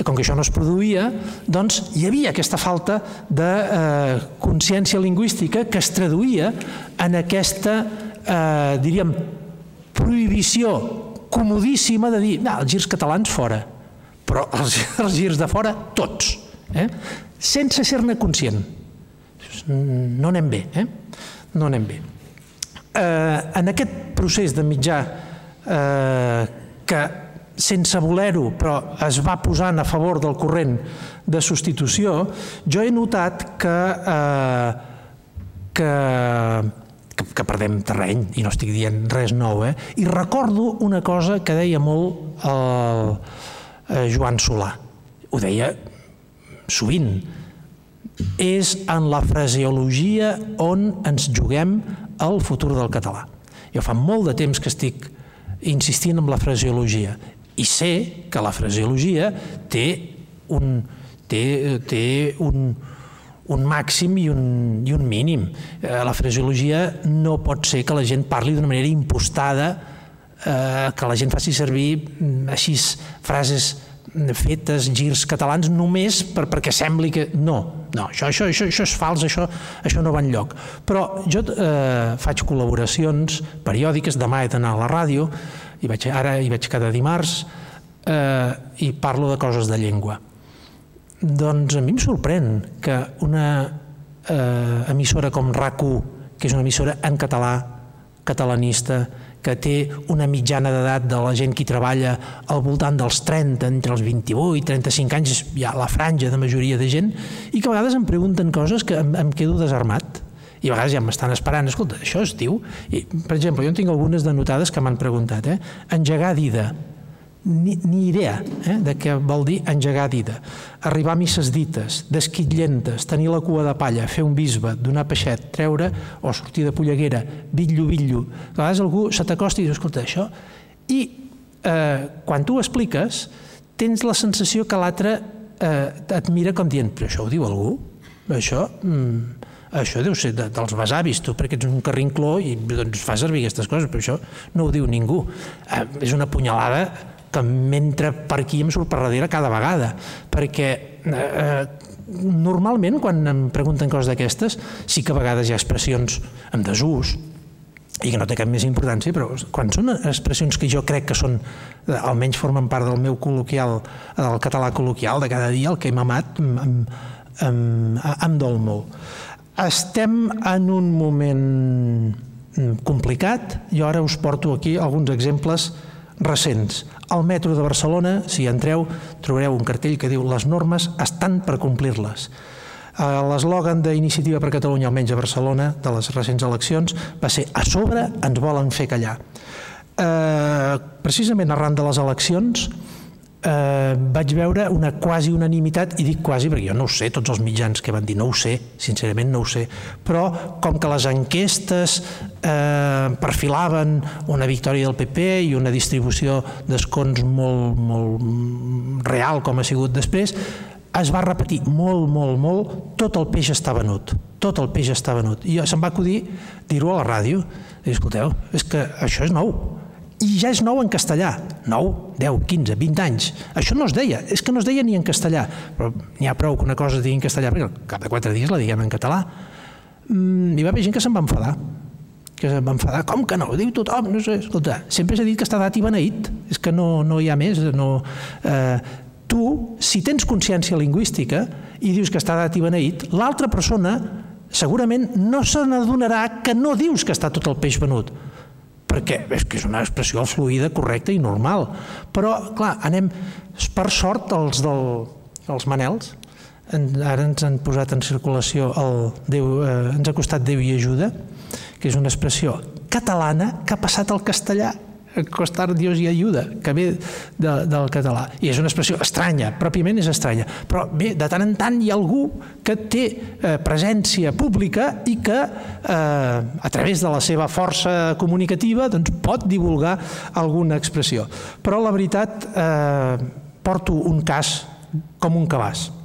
Speaker 2: Com que això no es produïa, doncs hi havia aquesta falta de eh, consciència lingüística que es traduïa en aquesta, eh, diríem, prohibició comodíssima de dir, no, els girs catalans fora però els, els girs de fora, tots, eh? sense ser-ne conscient. No anem bé, eh? No anem bé. Eh, en aquest procés de mitjà eh, que sense voler-ho, però es va posant a favor del corrent de substitució, jo he notat que, eh, que, que, que perdem terreny, i no estic dient res nou, eh? i recordo una cosa que deia molt el, eh, Joan Solà. Ho deia sovint. És en la fraseologia on ens juguem el futur del català. Jo fa molt de temps que estic insistint en la fraseologia i sé que la fraseologia té un, té, té un, un màxim i un, i un mínim. Eh, la fraseologia no pot ser que la gent parli d'una manera impostada eh, que la gent faci servir mm, així frases fetes, girs catalans, només per, perquè sembli que... No, no, això, això, això, això és fals, això, això no va enlloc. Però jo eh, faig col·laboracions periòdiques, demà he d'anar a la ràdio, i vaig, ara hi vaig cada dimarts, eh, i parlo de coses de llengua. Doncs a mi em sorprèn que una eh, emissora com RAC1, que és una emissora en català, catalanista, que té una mitjana d'edat de la gent que treballa al voltant dels 30, entre els 28 i 35 anys, hi ha la franja de majoria de gent, i que a vegades em pregunten coses que em, em quedo desarmat. I a vegades ja m'estan esperant, escolta, això es diu... I, per exemple, jo en tinc algunes denotades que m'han preguntat, eh? engegar dida, ni, ni idea eh, de què vol dir engegar dida. Arribar a misses dites, desquitllentes, tenir la cua de palla, fer un bisbe, donar peixet, treure o sortir de polleguera, bitllo, bitllo. A vegades algú se t'acosta i diu, escolta, això... I eh, quan tu ho expliques, tens la sensació que l'altre eh, et mira com dient, però això ho diu algú? Això... Mm, això deu ser de, dels besavis, tu, perquè ets un carrincló i doncs, fa servir aquestes coses, però això no ho diu ningú. Eh, és una punyalada que mentre per aquí em surt per darrere cada vegada, perquè eh, normalment quan em pregunten coses d'aquestes sí que a vegades hi ha expressions en desús i que no té cap més importància, però quan són expressions que jo crec que són, eh, almenys formen part del meu col·loquial, del català col·loquial de cada dia, el que hem amat, em, em, em dol molt. Estem en un moment complicat, jo ara us porto aquí alguns exemples recents. Al metro de Barcelona, si entreu, trobareu un cartell que diu les normes estan per complir-les. Eh, l'eslògan d'Iniciativa per Catalunya, almenys a Barcelona, de les recents eleccions, va ser a sobre ens volen fer callar. Eh, precisament arran de les eleccions, eh, vaig veure una quasi unanimitat, i dic quasi perquè jo no ho sé, tots els mitjans que van dir no ho sé, sincerament no ho sé, però com que les enquestes eh, perfilaven una victòria del PP i una distribució d'escons molt, molt real com ha sigut després, es va repetir molt, molt, molt, tot el peix està venut, tot el peix està venut. I se'm va acudir dir-ho a la ràdio, i escolteu, és que això és nou, i ja és nou en castellà. 9, 10, 15, 20 anys. Això no es deia, és que no es deia ni en castellà. Però n'hi ha prou que una cosa es digui en castellà, perquè cap de quatre dies la diguem en català. Mm, hi va haver gent que se'n va enfadar que se'n va enfadar, com que no? Ho diu tothom, no sé, escolta, sempre s'ha dit que està dat i beneït, és que no, no hi ha més, no... Eh, tu, si tens consciència lingüística i dius que està dat i beneït, l'altra persona segurament no se n'adonarà que no dius que està tot el peix venut, perquè és que és una expressió fluida, correcta i normal. Però, clar, anem, per sort, els, del, els manels, en, ara ens han posat en circulació el Déu, eh, ens ha costat Déu i ajuda, que és una expressió catalana que ha passat al castellà costar Dios i ajuda, que ve de, del català. I és una expressió estranya, pròpiament és estranya. Però bé, de tant en tant hi ha algú que té eh, presència pública i que eh, a través de la seva força comunicativa doncs, pot divulgar alguna expressió. Però la veritat, eh, porto un cas com un cabàs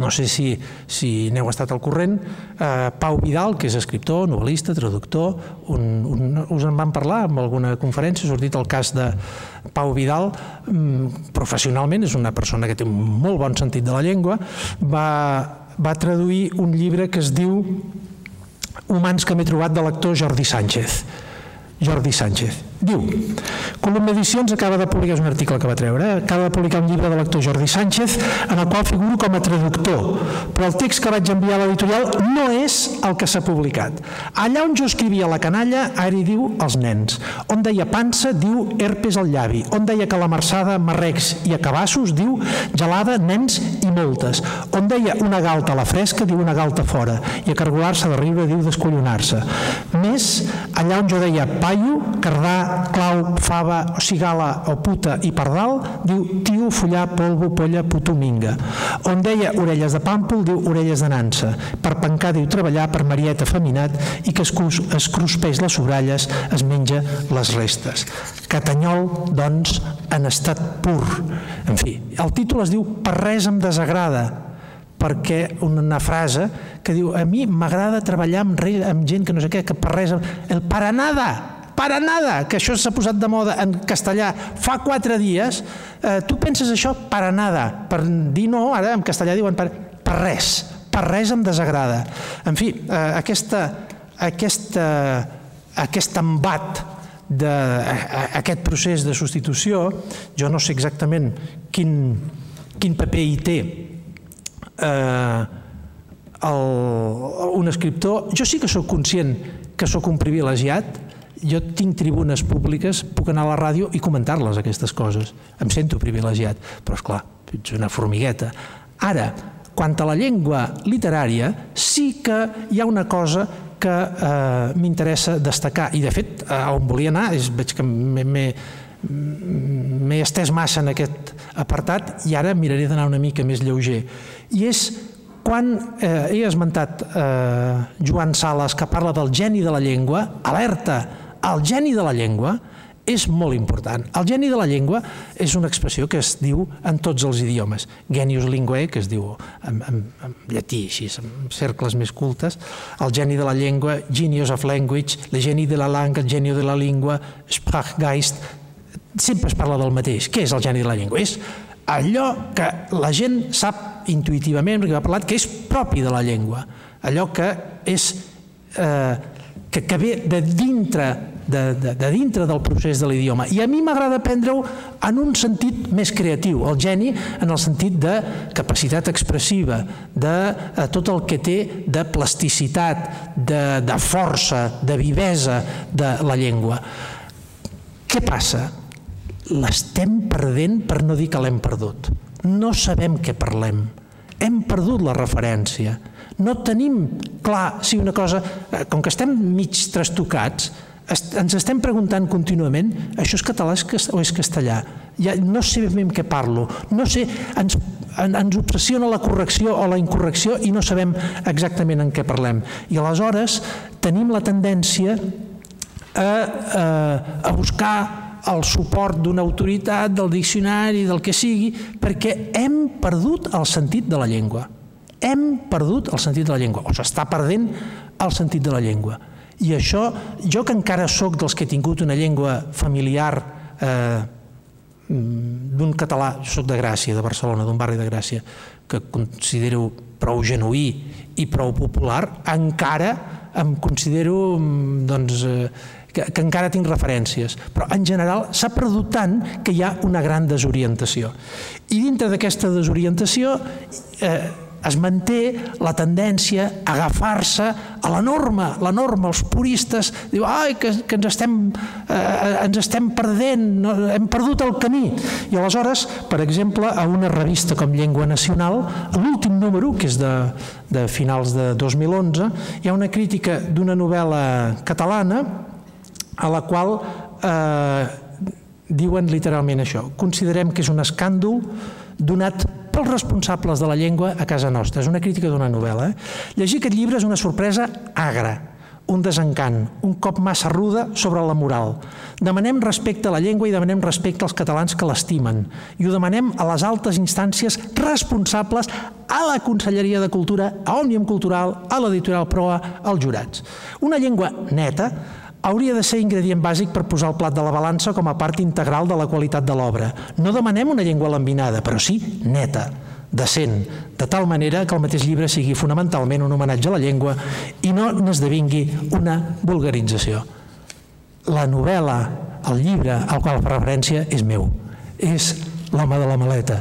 Speaker 2: no sé si, si n'heu estat al corrent, eh, Pau Vidal, que és escriptor, novel·lista, traductor, un, un, us en van parlar en alguna conferència, ha sortit el cas de Pau Vidal, mm, professionalment és una persona que té un molt bon sentit de la llengua, va, va traduir un llibre que es diu Humans que m'he trobat de l'actor Jordi Sánchez. Jordi Sánchez. Diu, Columna Edicions acaba de publicar, és un article que va treure, eh? acaba de publicar un llibre de l'actor Jordi Sánchez en el qual figuro com a traductor, però el text que vaig enviar a l'editorial no és el que s'ha publicat. Allà on jo escrivia la canalla, ara hi diu els nens. On deia pansa, diu herpes al llavi. On deia calamarsada, marrecs i acabassos, diu gelada, nens i moltes. On deia una galta a la fresca, diu una galta fora. I a cargolar-se de riure, diu descollonar-se. Més, allà on jo deia paio, cardà, clau, fava, cigala o puta i pardal, diu tio, follar, polvo, polla, putominga. On deia orelles de pàmpol, diu orelles de nansa. Per pencar, diu treballar, per marieta feminat i que es, es cruspeix les sobralles, es menja les restes. Catanyol, doncs, en estat pur. En fi, el títol es diu Per res em desagrada, perquè una frase que diu a mi m'agrada treballar amb, amb gent que no sé què, que per res... El para nada, para nada, que això s'ha posat de moda en castellà fa quatre dies, eh, tu penses això? Para nada, per dir no, ara en castellà diuen per, per res, per res em desagrada. En fi, eh, aquesta, aquesta, aquest embat d'aquest procés de substitució, jo no sé exactament quin, quin paper hi té eh, el, un escriptor, jo sí que sóc conscient que sóc un privilegiat, jo tinc tribunes públiques, puc anar a la ràdio i comentar-les, aquestes coses. Em sento privilegiat, però és clar, ets una formigueta. Ara, quant a la llengua literària, sí que hi ha una cosa que eh, m'interessa destacar, i de fet, a on volia anar, és, veig que m'he estès massa en aquest apartat i ara miraré d'anar una mica més lleuger. I és quan eh, he esmentat eh, Joan Sales que parla del geni de la llengua, alerta, el geni de la llengua és molt important. El geni de la llengua és una expressió que es diu en tots els idiomes. Genius linguae, que es diu en, en, en llatí, així, en cercles més cultes. El geni de la llengua, genius of language, el geni de la langue, el geni de la llengua, Sprachgeist. Sempre es parla del mateix. Què és el geni de la llengua? És allò que la gent sap intuïtivament, perquè ha parlat, que és propi de la llengua. Allò que és... Eh, que, que ve de dintre, de, de, de dintre del procés de l'idioma. I a mi m'agrada aprendre-ho en un sentit més creatiu, el geni en el sentit de capacitat expressiva, de eh, tot el que té de plasticitat, de, de força, de vivesa de la llengua. Què passa? L'estem perdent per no dir que l'hem perdut. No sabem què parlem. Hem perdut la referència no tenim clar si una cosa, eh, com que estem mig trastocats, ens estem preguntant contínuament això és català o és castellà? Ja no sé ben què parlo. No sé, ens, ens obsessiona la correcció o la incorrecció i no sabem exactament en què parlem. I aleshores tenim la tendència a, a, a buscar el suport d'una autoritat, del diccionari, del que sigui, perquè hem perdut el sentit de la llengua hem perdut el sentit de la llengua, o s'està perdent el sentit de la llengua. I això, jo que encara sóc dels que he tingut una llengua familiar eh, d'un català, sóc de Gràcia, de Barcelona, d'un barri de Gràcia, que considero prou genuí i prou popular, encara em considero doncs, eh, que, que encara tinc referències, però en general s'ha perdut tant que hi ha una gran desorientació. I dintre d'aquesta desorientació eh, es manté la tendència a agafar-se a la norma, la norma, els puristes diu, ai, que, que ens, estem, eh, ens estem perdent, no, hem perdut el camí. I aleshores, per exemple, a una revista com Llengua Nacional, l'últim número, que és de, de finals de 2011, hi ha una crítica d'una novel·la catalana a la qual eh, diuen literalment això. Considerem que és un escàndol donat pels responsables de la llengua a casa nostra. És una crítica d'una novel·la. Eh? Llegir aquest llibre és una sorpresa agra, un desencant, un cop massa ruda sobre la moral. Demanem respecte a la llengua i demanem respecte als catalans que l'estimen. I ho demanem a les altes instàncies responsables, a la Conselleria de Cultura, a Òmnium Cultural, a l'editorial Proa, als jurats. Una llengua neta, hauria de ser ingredient bàsic per posar el plat de la balança com a part integral de la qualitat de l'obra. No demanem una llengua lambinada, però sí neta, decent, de tal manera que el mateix llibre sigui fonamentalment un homenatge a la llengua i no n'esdevingui una vulgarització. La novel·la, el llibre al qual fa referència és meu, és l'home de la maleta,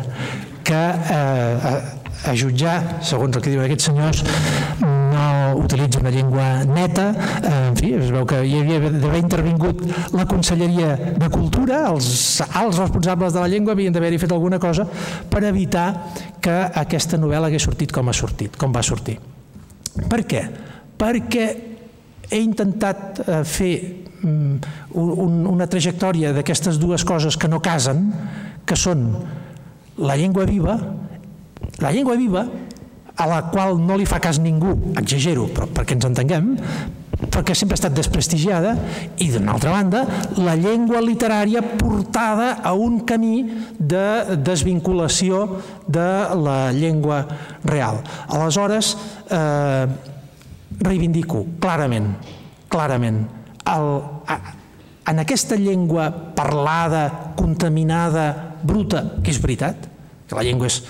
Speaker 2: que eh, a, a jutjar, segons el que diuen aquests senyors, no utilitza una llengua neta, eh, en fi, es veu que hi havia d'haver intervingut la Conselleria de Cultura, els alts responsables de la llengua havien d'haver-hi fet alguna cosa per evitar que aquesta novel·la hagués sortit com ha sortit, com va sortir. Per què? Perquè he intentat eh, fer mm, un, una trajectòria d'aquestes dues coses que no casen, que són la llengua viva, la llengua viva a la qual no li fa cas ningú, exagero, però perquè ens entenguem, perquè sempre ha estat desprestigiada, i d'una altra banda, la llengua literària portada a un camí de desvinculació de la llengua real. Aleshores, eh, reivindico clarament, clarament, el, en aquesta llengua parlada, contaminada, bruta, que és veritat, que la llengua és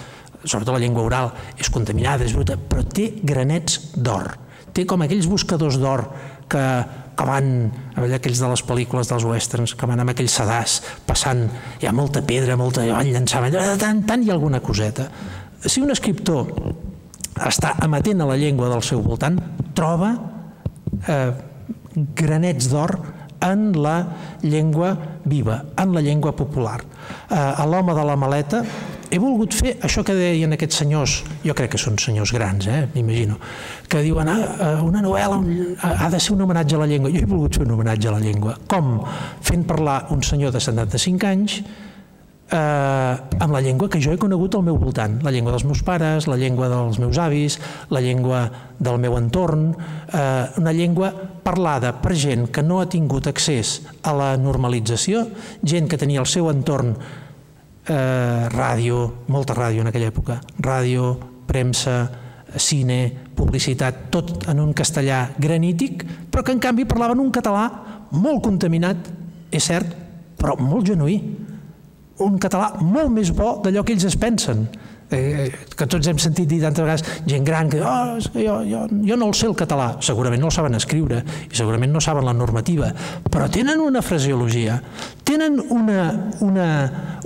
Speaker 2: sobretot la llengua oral, és contaminada, és bruta, però té granets d'or. Té com aquells buscadors d'or que, que van, aquells de les pel·lícules dels westerns, que van amb aquell sedàs passant, hi ha molta pedra, molta, van llançar, tant, tant hi ha alguna coseta. Si un escriptor està amatent a la llengua del seu voltant, troba eh, granets d'or en la llengua viva, en la llengua popular. Eh, a l'home de la maleta he volgut fer això que deien aquests senyors, jo crec que són senyors grans, eh, m'imagino, que diuen ah, eh, una novel·la ha de ser un homenatge a la llengua. Jo he volgut fer un homenatge a la llengua. Com? Fent parlar un senyor de 75 anys eh, amb la llengua que jo he conegut al meu voltant, la llengua dels meus pares, la llengua dels meus avis, la llengua del meu entorn, eh, una llengua parlada per gent que no ha tingut accés a la normalització, gent que tenia el seu entorn eh, ràdio, molta ràdio en aquella època, ràdio, premsa, cine, publicitat, tot en un castellà granític, però que en canvi parlaven un català molt contaminat, és cert, però molt genuí. Un català molt més bo d'allò que ells es pensen. Eh, que tots hem sentit dir tantes vegades gent gran que, oh, jo, jo, jo no el sé el català, segurament no el saben escriure i segurament no saben la normativa, però tenen una fraseologia, tenen una, una,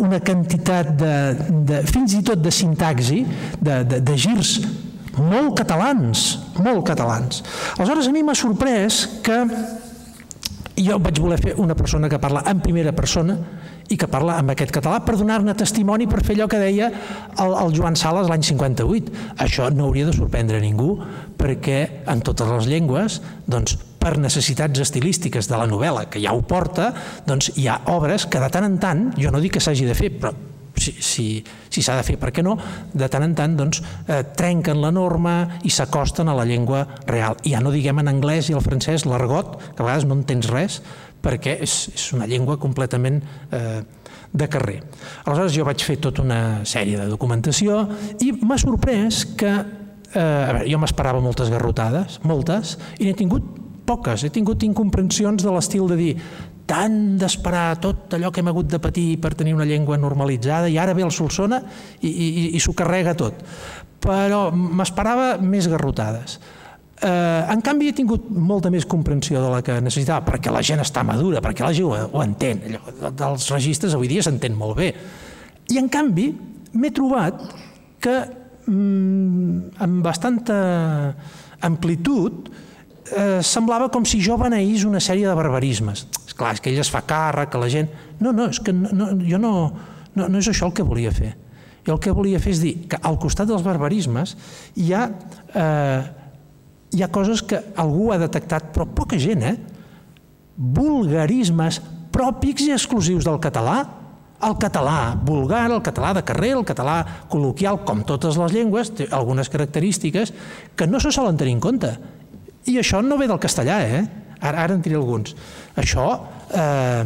Speaker 2: una quantitat de, de, fins i tot de sintaxi, de, de, de girs molt catalans, molt catalans. Aleshores, a mi m'ha sorprès que jo vaig voler fer una persona que parla en primera persona i que parla amb aquest català per donar-ne testimoni per fer allò que deia el, el Joan Sales l'any 58. Això no hauria de sorprendre ningú perquè en totes les llengües doncs, per necessitats estilístiques de la novel·la, que ja ho porta, doncs hi ha obres que de tant en tant, jo no dic que s'hagi de fer, però si s'ha si, de fer, per què no, de tant en tant doncs, eh, trenquen la norma i s'acosten a la llengua real. Ja no diguem en anglès i el francès l'argot, que a vegades no entens res, perquè és, és una llengua completament eh, de carrer. Aleshores jo vaig fer tota una sèrie de documentació i m'ha sorprès que, eh, a veure, jo m'esperava moltes garrotades, moltes, i n'he tingut poques, he tingut incomprensions de l'estil de dir tant d'esperar tot allò que hem hagut de patir per tenir una llengua normalitzada i ara ve el Solsona i, i, i s'ho carrega tot. Però m'esperava més garrotades. Eh, en canvi, he tingut molta més comprensió de la que necessitava, perquè la gent està madura, perquè la gent ho, ho entén. Allò, dels registres avui dia s'entén molt bé. I, en canvi, m'he trobat que mm, amb bastanta amplitud eh, semblava com si jo beneís una sèrie de barbarismes. És clar, és que ell es fa càrrec, que la gent... No, no, és que no, no, jo no, no, no és això el que volia fer. Jo el que volia fer és dir que al costat dels barbarismes hi ha eh, hi ha coses que algú ha detectat, però poca gent, eh? Vulgarismes pròpics i exclusius del català. El català vulgar, el català de carrer, el català col·loquial, com totes les llengües, té algunes característiques que no se solen tenir en compte. I això no ve del castellà, eh? Ara, ara en diré alguns. Això, eh,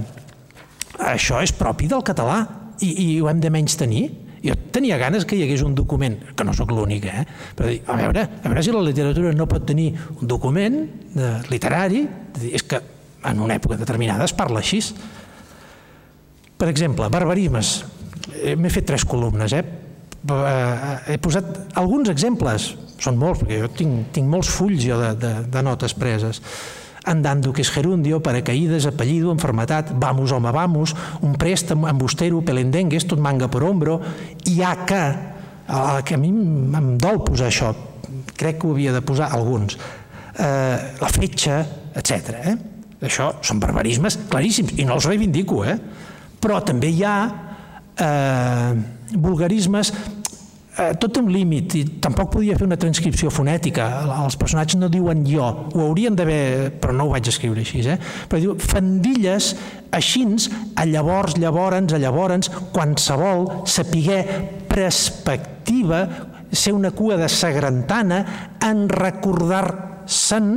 Speaker 2: això és propi del català i, i ho hem de menys tenir. Jo tenia ganes que hi hagués un document, que no sóc l'únic, eh? però a veure, a veure si la literatura no pot tenir un document de, literari, de dir, és que en una època determinada es parla així. Per exemple, barbarismes. Eh, m'he fet tres columnes, eh? Eh? He posat alguns exemples, són molts, perquè jo tinc, tinc molts fulls jo de, de, de notes preses andando que es gerundio, paracaídas, apellido, enfermedad, vamos home, vamos, un préstamo, embustero, pelendengues, tot manga per ombro, i ha que, que a mi em dol posar això, crec que ho havia de posar alguns, eh, la fetge, etc. Eh? Això són barbarismes claríssims, i no els reivindico, eh? però també hi ha eh, vulgarismes eh, tot un límit i tampoc podia fer una transcripció fonètica. Els personatges no diuen jo, ho haurien d'haver, però no ho vaig escriure així, eh? però diu fandilles aixins, a llavors, llavors, a llavors, qualsevol sapiguer perspectiva, ser una cua de sagrantana, en recordar Sant,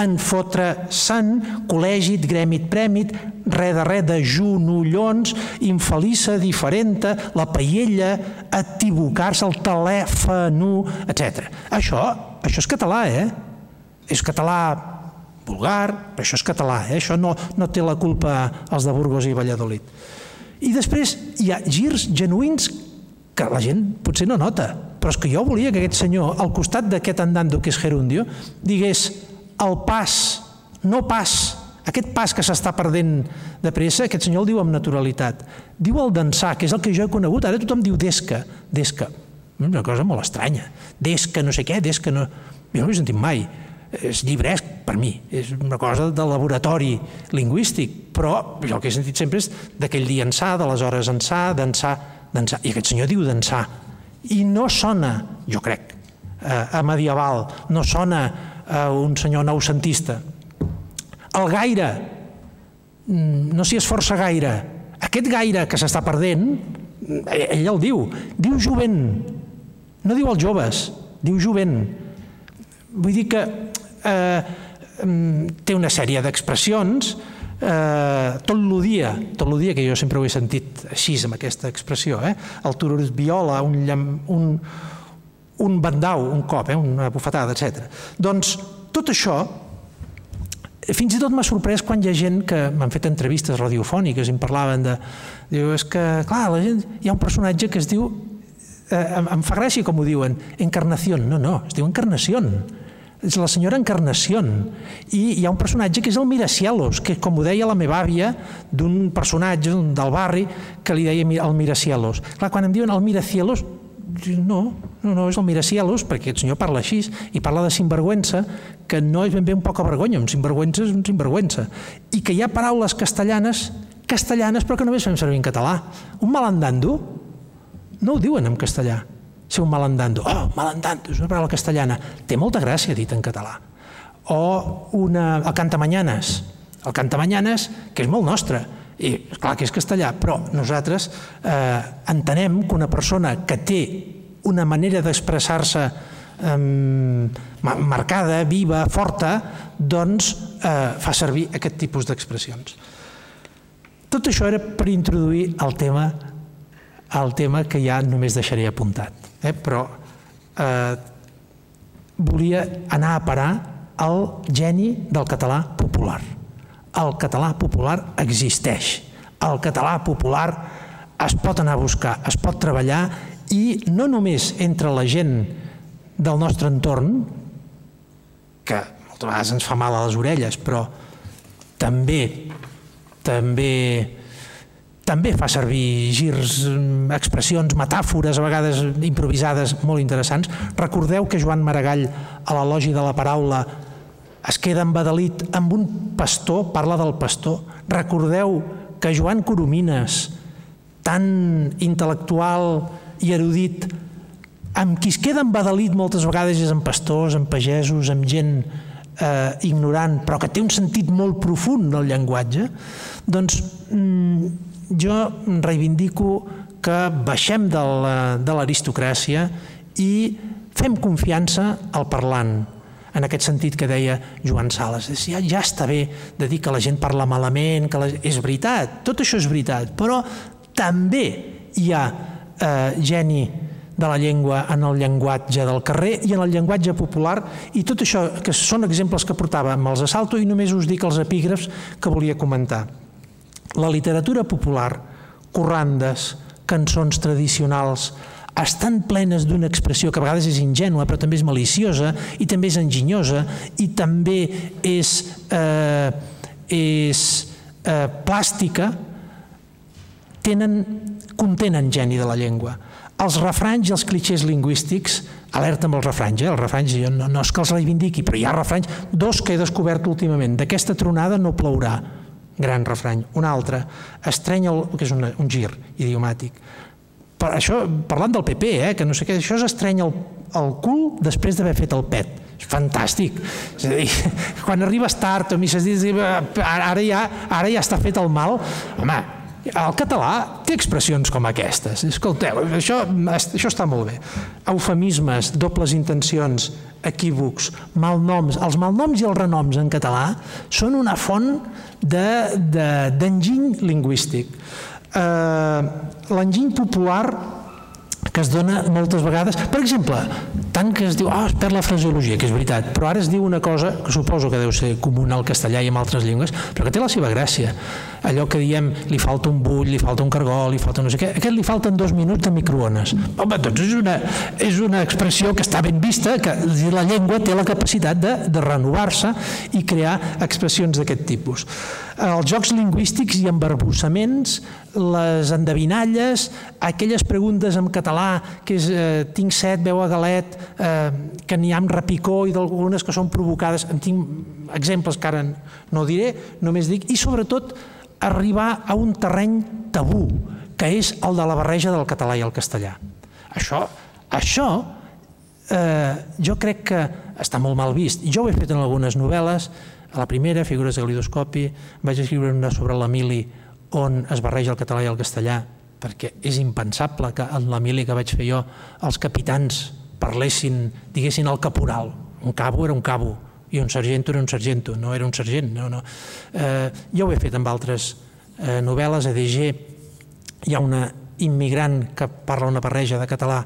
Speaker 2: en fotre Sant, col·legit, grèmit, prèmit, re de re de junollons, infeliça, diferenta, la paella, equivocar-se, el telèfon, etc. Això, això és català, eh? És català vulgar, però això és català, eh? això no, no té la culpa els de Burgos i Valladolid. I després hi ha girs genuïns que la gent potser no nota, però és que jo volia que aquest senyor, al costat d'aquest andando que és Gerundio, digués el pas, no pas, aquest pas que s'està perdent de pressa, aquest senyor el diu amb naturalitat. Diu el dansar, que és el que jo he conegut, ara tothom diu desca, desca. Una cosa molt estranya. Desca no sé què, desca no... Jo no ho he sentit mai. És llibresc per mi, és una cosa de laboratori lingüístic, però jo el que he sentit sempre és d'aquell dia ençà, de les hores ençà, d'ençà, d'ençà. I aquest senyor diu d'ençà. I no sona, jo crec, a medieval, no sona a un senyor noucentista. El gaire, mm, no s'hi esforça gaire. Aquest gaire que s'està perdent, ell el diu, diu jovent, no diu els joves, diu jovent. Vull dir que eh, mm, té una sèrie d'expressions eh, tot l'odia, tot l'odia que jo sempre ho he sentit així amb aquesta expressió, eh? el tururut viola, un, llam, un, un bandau, un cop, eh? una bufetada, etc. Doncs tot això fins i tot m'ha sorprès quan hi ha gent que m'han fet entrevistes radiofòniques i em parlaven de... Diu, és que, clar, la gent, hi ha un personatge que es diu eh, em, em fa gràcia com ho diuen, encarnació. No, no, es diu encarnació. És la senyora Encarnació. I hi ha un personatge que és el Miracielos, que com ho deia la meva àvia, d'un personatge del barri que li deia el Miracielos. Clar, quan em diuen el Miracielos, no, no, no és el Miracielos, perquè aquest senyor parla així i parla de sinvergüenza, que no és ben bé un poca vergonya, un sinvergüenza és un sinvergüenza. I que hi ha paraules castellanes, castellanes, però que només fem servir en català. Un malandando no ho diuen en castellà ser un malandando. Oh, malandando, és una paraula castellana. Té molta gràcia dit en català. O una, el cantamanyanes. El cantamanyanes, que és molt nostre, i clar que és castellà, però nosaltres eh, entenem que una persona que té una manera d'expressar-se eh, marcada, viva, forta, doncs eh, fa servir aquest tipus d'expressions. Tot això era per introduir el tema el tema que ja només deixaré apuntat eh? però eh, volia anar a parar al geni del català popular. El català popular existeix. El català popular es pot anar a buscar, es pot treballar i no només entre la gent del nostre entorn, que moltes vegades ens fa mal a les orelles, però també també també fa servir girs, mm, expressions, metàfores, a vegades improvisades, molt interessants. Recordeu que Joan Maragall, a l'elogi de la paraula, es queda embadalit amb un pastor, parla del pastor. Recordeu que Joan Coromines, tan intel·lectual i erudit, amb qui es queda embadalit moltes vegades és amb pastors, amb pagesos, amb gent eh, ignorant, però que té un sentit molt profund del llenguatge, doncs mm, jo reivindico que baixem de l'aristocràcia i fem confiança al parlant, en aquest sentit que deia Joan Sales. Ja, ja està bé de dir que la gent parla malament, que la... és veritat, tot això és veritat, però també hi ha eh, geni de la llengua en el llenguatge del carrer i en el llenguatge popular i tot això que són exemples que portava els assalto i només us dic els epígrafs que volia comentar la literatura popular, corrandes, cançons tradicionals, estan plenes d'una expressió que a vegades és ingènua però també és maliciosa i també és enginyosa i també és, eh, és eh, plàstica, tenen, contenen geni de la llengua. Els refranys i els clichés lingüístics, alerta amb els refranys, eh? els refranys jo no, no és que els reivindiqui, però hi ha refranys, dos que he descobert últimament, d'aquesta tronada no plourà, gran refrany. Un altre, estreny el, que és una, un gir idiomàtic. Per això, parlant del PP, eh, que no sé què, això és estreny el, el cul després d'haver fet el pet. És fantàstic. És a dir, quan arribes tard o misses ara ja, ara ja està fet el mal, home, el català té expressions com aquestes. Escolteu, això, això està molt bé. Eufemismes, dobles intencions, equívocs, malnoms. Els malnoms i els renoms en català són una font d'enginy de, de, lingüístic. Eh, L'enginy popular que es dona moltes vegades. Per exemple, tant que es diu, ah, oh, es perd la fraseologia, que és veritat, però ara es diu una cosa que suposo que deu ser comuna al castellà i en altres llengües, però que té la seva gràcia. Allò que diem, li falta un bull, li falta un cargol, li falta no sé què, aquest li falten dos minuts de microones. Home, doncs és una, és una expressió que està ben vista, que la llengua té la capacitat de, de renovar-se i crear expressions d'aquest tipus. Els jocs lingüístics i embarbussaments, les endevinalles, aquelles preguntes en català que és eh, tinc set, veu a galet, eh, que n'hi ha amb repicó i d'algunes que són provocades, en tinc exemples que ara no diré, només dic, i sobretot arribar a un terreny tabú, que és el de la barreja del català i el castellà. Això, això eh, jo crec que està molt mal vist. Jo ho he fet en algunes novel·les, a la primera, Figures de glidoscopi, vaig escriure una sobre l'Emili on es barreja el català i el castellà, perquè és impensable que en l'Emili que vaig fer jo els capitans parlessin, diguessin el caporal. Un cabo era un cabo i un sargento era un sargento, no era un sergent. No, no. Eh, jo ho he fet amb altres eh, novel·les, a DG hi ha una immigrant que parla una barreja de català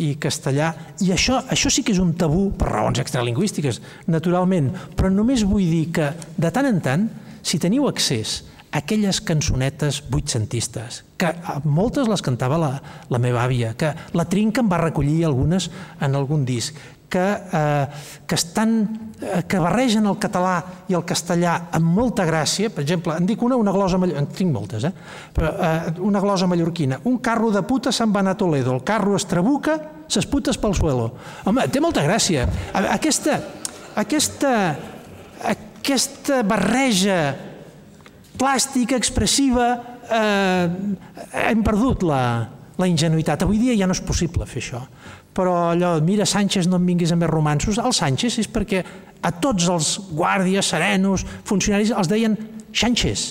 Speaker 2: i castellà, i això, això sí que és un tabú per raons extralingüístiques, naturalment, però només vull dir que de tant en tant, si teniu accés aquelles cançonetes vuitcentistes, que moltes les cantava la, la meva àvia, que la Trinca em va recollir algunes en algun disc, que, eh, que, estan, eh, que barregen el català i el castellà amb molta gràcia. Per exemple, en dic una, una glosa mallorquina, en tinc moltes, eh? Però, eh, una glosa mallorquina. Un carro de puta se'n va anar a Toledo, el carro es trabuca, ses putes pel suelo. Home, té molta gràcia. Aquesta, aquesta, aquesta barreja plàstica, expressiva, eh, hem perdut la, la ingenuïtat. Avui dia ja no és possible fer això. Però allò, mira, Sánchez, no em vinguis amb més romansos. El Sánchez és perquè a tots els guàrdies, serenos, funcionaris els deien Sánchez,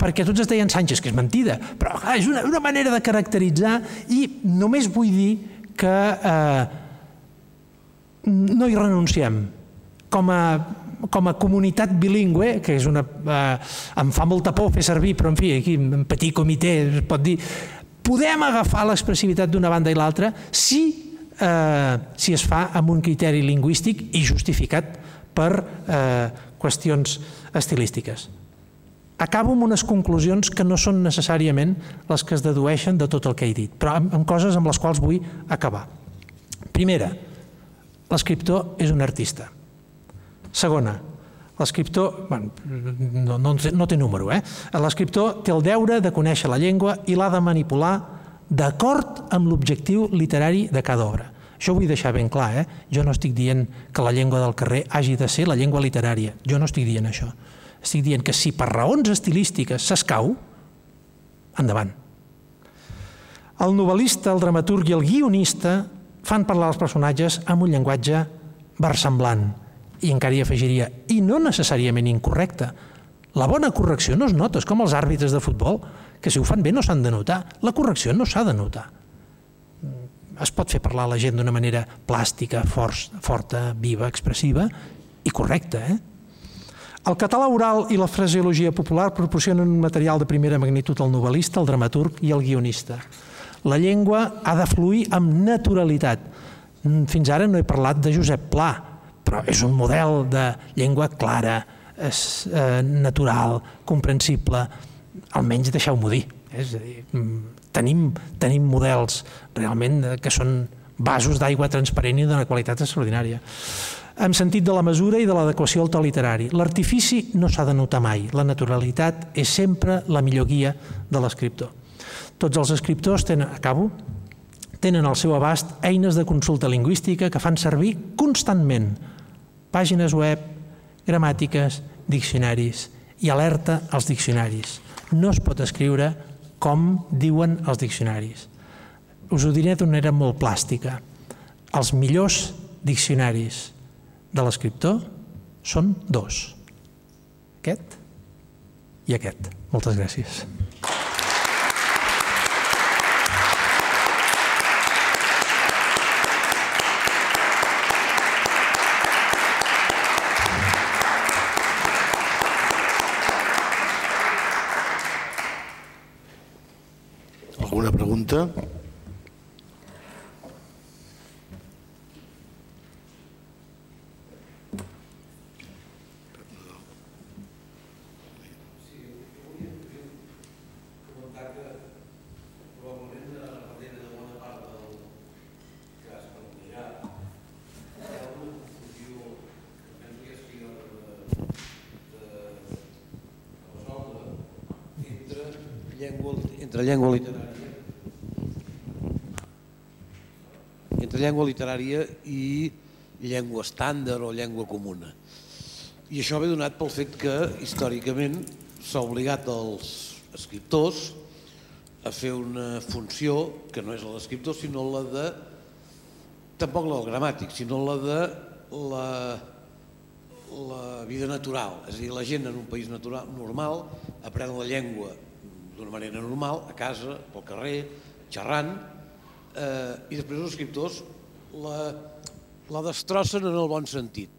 Speaker 2: perquè tots es deien Sánchez, que és mentida, però clar, és una, una manera de caracteritzar i només vull dir que eh, no hi renunciem. Com a com a comunitat bilingüe, que és una, eh, em fa molta por fer servir, però en fi, aquí en petit comitè es pot dir, podem agafar l'expressivitat d'una banda i l'altra si, eh, si es fa amb un criteri lingüístic i justificat per eh, qüestions estilístiques. Acabo amb unes conclusions que no són necessàriament les que es dedueixen de tot el que he dit, però amb, amb coses amb les quals vull acabar. Primera, l'escriptor és un artista. Segona, l'escriptor, bueno, no, no, no té número, eh? l'escriptor té el deure de conèixer la llengua i l'ha de manipular d'acord amb l'objectiu literari de cada obra. Això ho vull deixar ben clar, eh? Jo no estic dient que la llengua del carrer hagi de ser la llengua literària. Jo no estic dient això. Estic dient que si per raons estilístiques s'escau, endavant. El novel·lista, el dramaturg i el guionista fan parlar els personatges amb un llenguatge versemblant, i encara hi afegiria, i no necessàriament incorrecta. La bona correcció no es nota, és com els àrbitres de futbol, que si ho fan bé no s'han de notar. La correcció no s'ha de notar. Es pot fer parlar la gent d'una manera plàstica, forta, viva, expressiva i correcta. Eh? El català oral i la fraseologia popular proporcionen un material de primera magnitud al novel·lista, al dramaturg i al guionista. La llengua ha de fluir amb naturalitat. Fins ara no he parlat de Josep Pla, però és un model de llengua clara, és, eh, natural, comprensible, almenys deixeu-m'ho dir. És a dir, mm, tenim, tenim models realment que són vasos d'aigua transparent i d'una qualitat extraordinària. En sentit de la mesura i de l'adequació al to literari. L'artifici no s'ha de notar mai. La naturalitat és sempre la millor guia de l'escriptor. Tots els escriptors tenen, acabo, tenen al seu abast eines de consulta lingüística que fan servir constantment pàgines web, gramàtiques, diccionaris i alerta als diccionaris. No es pot escriure com diuen els diccionaris. Us ho diré d'una manera molt plàstica. Els millors diccionaris de l'escriptor són dos. Aquest i aquest. Moltes gràcies.
Speaker 1: Pregunta?
Speaker 3: llengua, entre llengua literària llengua literària i llengua estàndard o llengua comuna. I això ve donat pel fet que, històricament, s'ha obligat els escriptors a fer una funció que no és la d'escriptor, sinó la de, tampoc la del gramàtic, sinó la de la, la vida natural. És a dir, la gent en un país natural, normal aprèn la llengua d'una manera normal, a casa, pel carrer, xerrant, eh, i després els escriptors la, la destrossen en el bon sentit,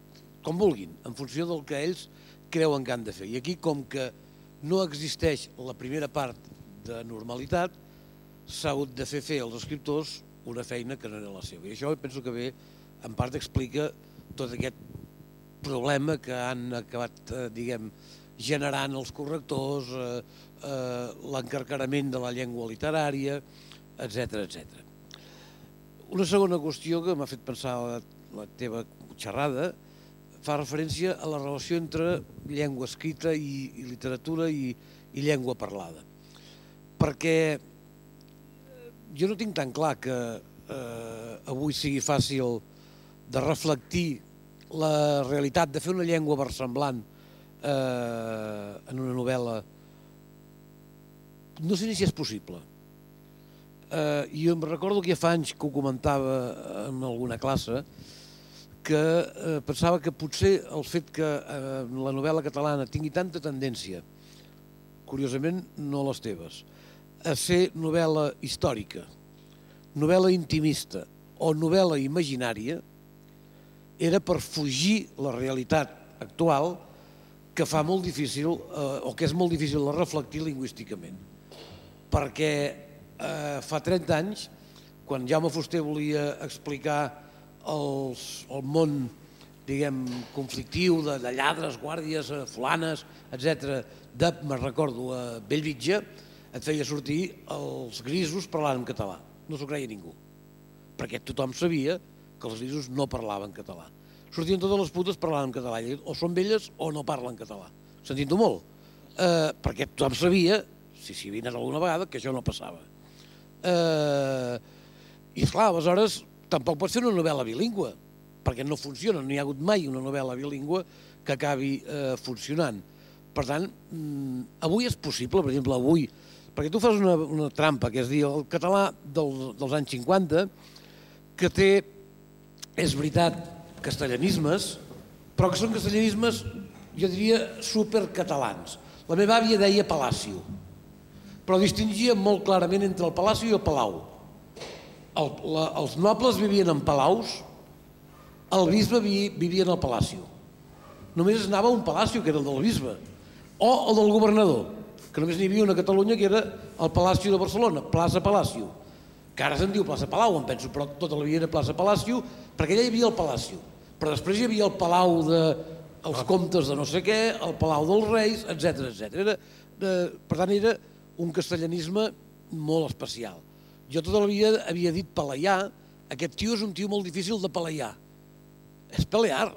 Speaker 3: com vulguin, en funció del que ells creuen que han de fer. I aquí, com que no existeix la primera part de normalitat, s'ha hagut de fer fer als escriptors una feina que no era la seva. I això penso que bé, en part explica tot aquest problema que han acabat, eh, diguem, generant els correctors, eh, eh, l'encarcarament de la llengua literària, etc etc. Una segona qüestió que m'ha fet pensar la, la teva xerrada fa referència a la relació entre llengua escrita i, i literatura i, i llengua parlada. Perquè jo no tinc tan clar que eh, avui sigui fàcil de reflectir la realitat, de fer una llengua versemblant eh, en una novel·la, no sé ni si és possible. Eh, jo em recordo que ja fa anys que ho comentava en alguna classe, que eh, pensava que potser el fet que eh, la novel·la catalana tingui tanta tendència, curiosament no les teves, a ser novel·la històrica, novel·la intimista o novel·la imaginària, era per fugir la realitat actual que fa molt difícil, eh, o que és molt difícil de reflectir lingüísticament. Perquè eh, fa 30 anys, quan Jaume Fuster volia explicar els, el món diguem, conflictiu de, de lladres, guàrdies, eh, fulanes, etc. de, me recordo, a Bellvitge, et feia sortir els grisos parlant en català. No s'ho creia ningú. Perquè tothom sabia que els grisos no parlaven català. Sortien totes les putes parlant en català, o són velles o no parlen català. Sentint-ho molt. Eh, perquè tothom sabia, si s'hi anat alguna vegada, que això no passava. Eh, I esclar, aleshores, tampoc pot ser una novel·la bilingüe, perquè no funciona, no hi ha hagut mai una novel·la bilingüe que acabi eh, funcionant. Per tant, mm, avui és possible, per exemple, avui, perquè tu fas una, una trampa, que és dir, el català del, dels anys 50, que té és veritat, castellanismes, però que són castellanismes, jo diria, supercatalans. La meva àvia deia Palacio, però distingia molt clarament entre el Palacio i el Palau. El, la, els nobles vivien en palaus, el bisbe vi, vivia en el Palacio. Només anava un Palacio, que era el del bisbe, o el del governador, que només n'hi havia una a Catalunya, que era el Palacio de Barcelona, Plaça Palacio que ara se'n diu plaça Palau, em penso, però tota la vida era plaça Palacio, perquè allà hi havia el Palacio. Però després hi havia el Palau de els comtes de no sé què, el Palau dels Reis, etc etc. Era, de, per tant, era un castellanisme molt especial. Jo tota la vida havia dit Palaià, aquest tio és un tio molt difícil de palaiar. És pelear.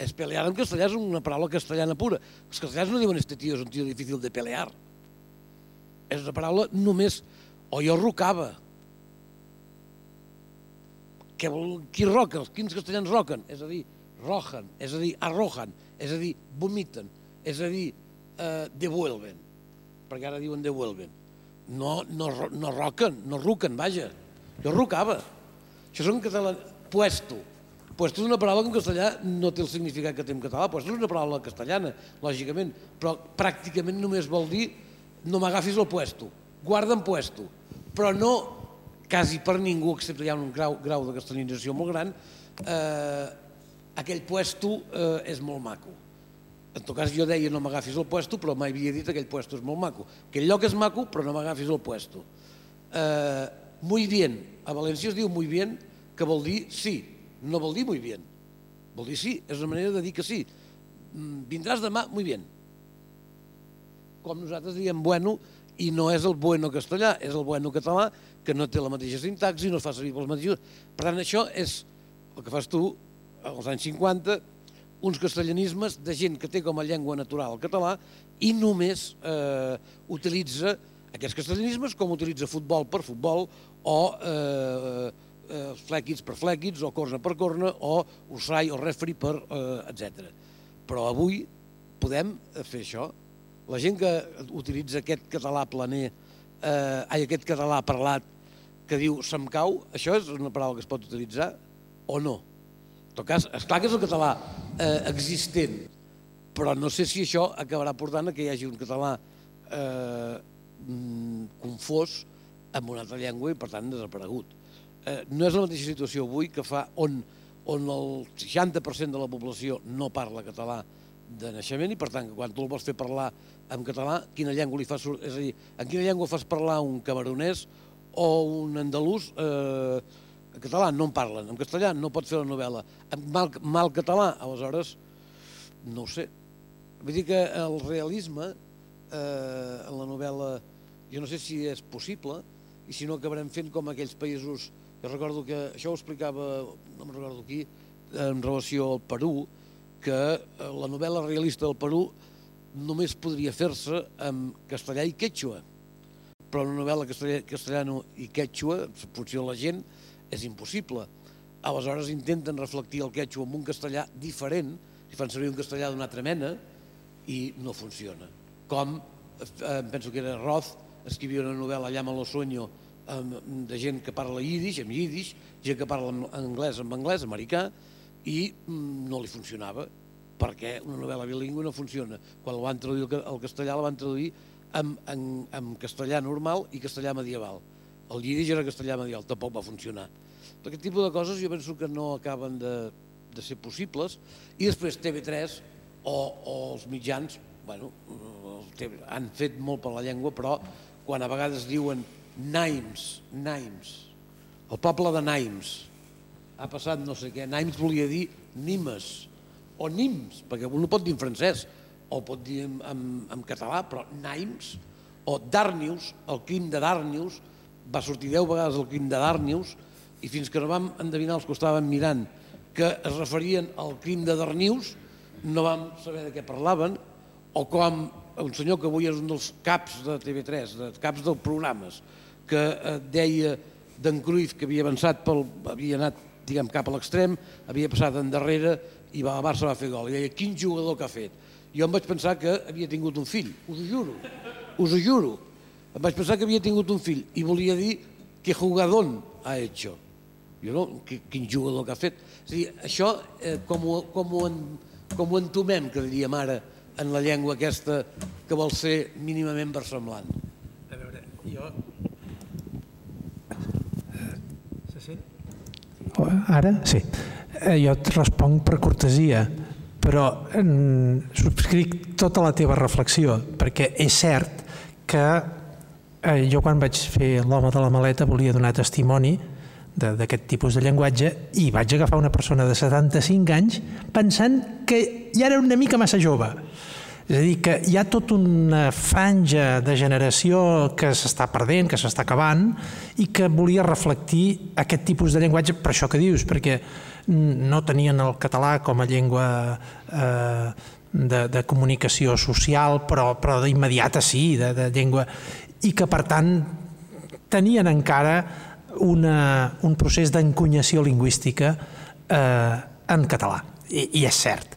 Speaker 3: És pelear en castellà és una paraula castellana pura. Els castellans no diuen este tio és un tio difícil de pelear. És una paraula només... O jo rocava, que qui roca? Quins castellans roquen? És a dir, rojan, és a dir, arrojan, és a dir, vomiten, és a dir, eh, devuelven, perquè ara diuen devuelven. No, no, no roquen, no ruquen, vaja. Jo rucava. Això són català... Puesto. Puesto és una paraula que en castellà no té el significat que té en català. Puesto és una paraula castellana, lògicament, però pràcticament només vol dir no m'agafis el puesto, guarda'm puesto, però no quasi per ningú, excepte hi ha un grau, grau de castellanització molt gran, eh, aquell puesto eh, és molt maco. En tot cas, jo deia no m'agafis el puesto, però mai havia dit aquell puesto és molt maco. Aquell lloc és maco, però no m'agafis el puesto. Eh, muy bien. A València es diu muy bien, que vol dir sí, no vol dir muy bien. Vol dir sí, és una manera de dir que sí. Mm, vindràs demà, muy bien. Com nosaltres diem bueno, i no és el bueno castellà, és el bueno català, que no té la mateixa sintaxi, no es fa servir pels mateixos... Per tant, això és el que fas tu, als anys 50, uns castellanismes de gent que té com a llengua natural el català i només eh, utilitza aquests castellanismes com utilitza futbol per futbol o eh, eh, flequits per flequits o corna per corna o usai o refri per eh, etc. Però avui podem fer això. La gent que utilitza aquest català planer, eh, ai, aquest català parlat que diu se'm cau, això és una paraula que es pot utilitzar o no? Tot cas, és clar que és el català eh, existent, però no sé si això acabarà portant a que hi hagi un català eh, mm, confós amb una altra llengua i per tant desaparegut. Eh, no és la mateixa situació avui que fa on, on el 60% de la població no parla català de naixement i per tant quan tu el vols fer parlar en català, quina llengua li fas... És a dir, en quina llengua fas parlar un camaronès o un andalús eh, en català no en parlen, en castellà no pot fer la novel·la. En mal, mal català, aleshores, no ho sé. Vull dir que el realisme eh, en la novel·la, jo no sé si és possible, i si no acabarem fent com aquells països, jo recordo que això ho explicava, no me'n recordo qui, en relació al Perú, que eh, la novel·la realista del Perú només podria fer-se en castellà i quechua, però una novel·la castellà, castellano i quechua, potser la gent, és impossible. Aleshores intenten reflectir el quechua en un castellà diferent, i fan servir un castellà d'una altra mena, i no funciona. Com, eh, penso que era Roth, escrivia una novel·la Llama lo sueño de gent que parla yiddish, amb yiddish, gent que parla en anglès amb anglès, americà, i mm, no li funcionava, perquè una novel·la bilingüe no funciona. Quan la van traduir al castellà la van traduir en, en, en castellà normal i castellà medieval. El yiddish era castellà medieval, tampoc va funcionar. Aquest tipus de coses jo penso que no acaben de, de ser possibles. I després TV3 o, o els mitjans, bueno, han fet molt per la llengua, però quan a vegades diuen Naims, Naims, el poble de Naims, ha passat no sé què, Naims volia dir Nimes, o Nims, perquè un no pot dir en francès, o pot dir en, en, en català, però Naims, o Darnius, el crim de Darnius, va sortir deu vegades el crim de Darnius, i fins que no vam endevinar els que estàvem mirant que es referien al crim de Darnius, no vam saber de què parlaven, o com un senyor que avui és un dels caps de TV3, dels caps dels programes, que eh, deia d'en Cruyff que havia avançat pel, havia anat diguem, cap a l'extrem, havia passat endarrere i va, el Barça va fer gol. I deia, quin jugador que ha fet? Jo em vaig pensar que havia tingut un fill, us ho juro, us ho juro. Em vaig pensar que havia tingut un fill i volia dir que jugador ha hecho. Jo no, quin jugador que ha fet. És dir, això, eh, com, ho, com, ho en, com ho entomem, que diríem ara, en la llengua aquesta que vol ser mínimament versemblant.
Speaker 2: A veure, jo... Se sent? Ara? Sí. Eh, jo et responc per cortesia, però mm, subscric tota la teva reflexió, perquè és cert que eh, jo quan vaig fer l'home de la maleta volia donar testimoni d'aquest tipus de llenguatge i vaig agafar una persona de 75 anys pensant que ja era una mica massa jove. És a dir, que hi ha tota una franja de generació que s'està perdent, que s'està acabant, i que volia reflectir aquest tipus de llenguatge per això que dius, perquè no tenien el català com a llengua eh, de, de comunicació social, però, però d'immediata sí, de, de llengua, i que per tant tenien encara una, un procés d'encunyació lingüística eh, en català. I, I és cert.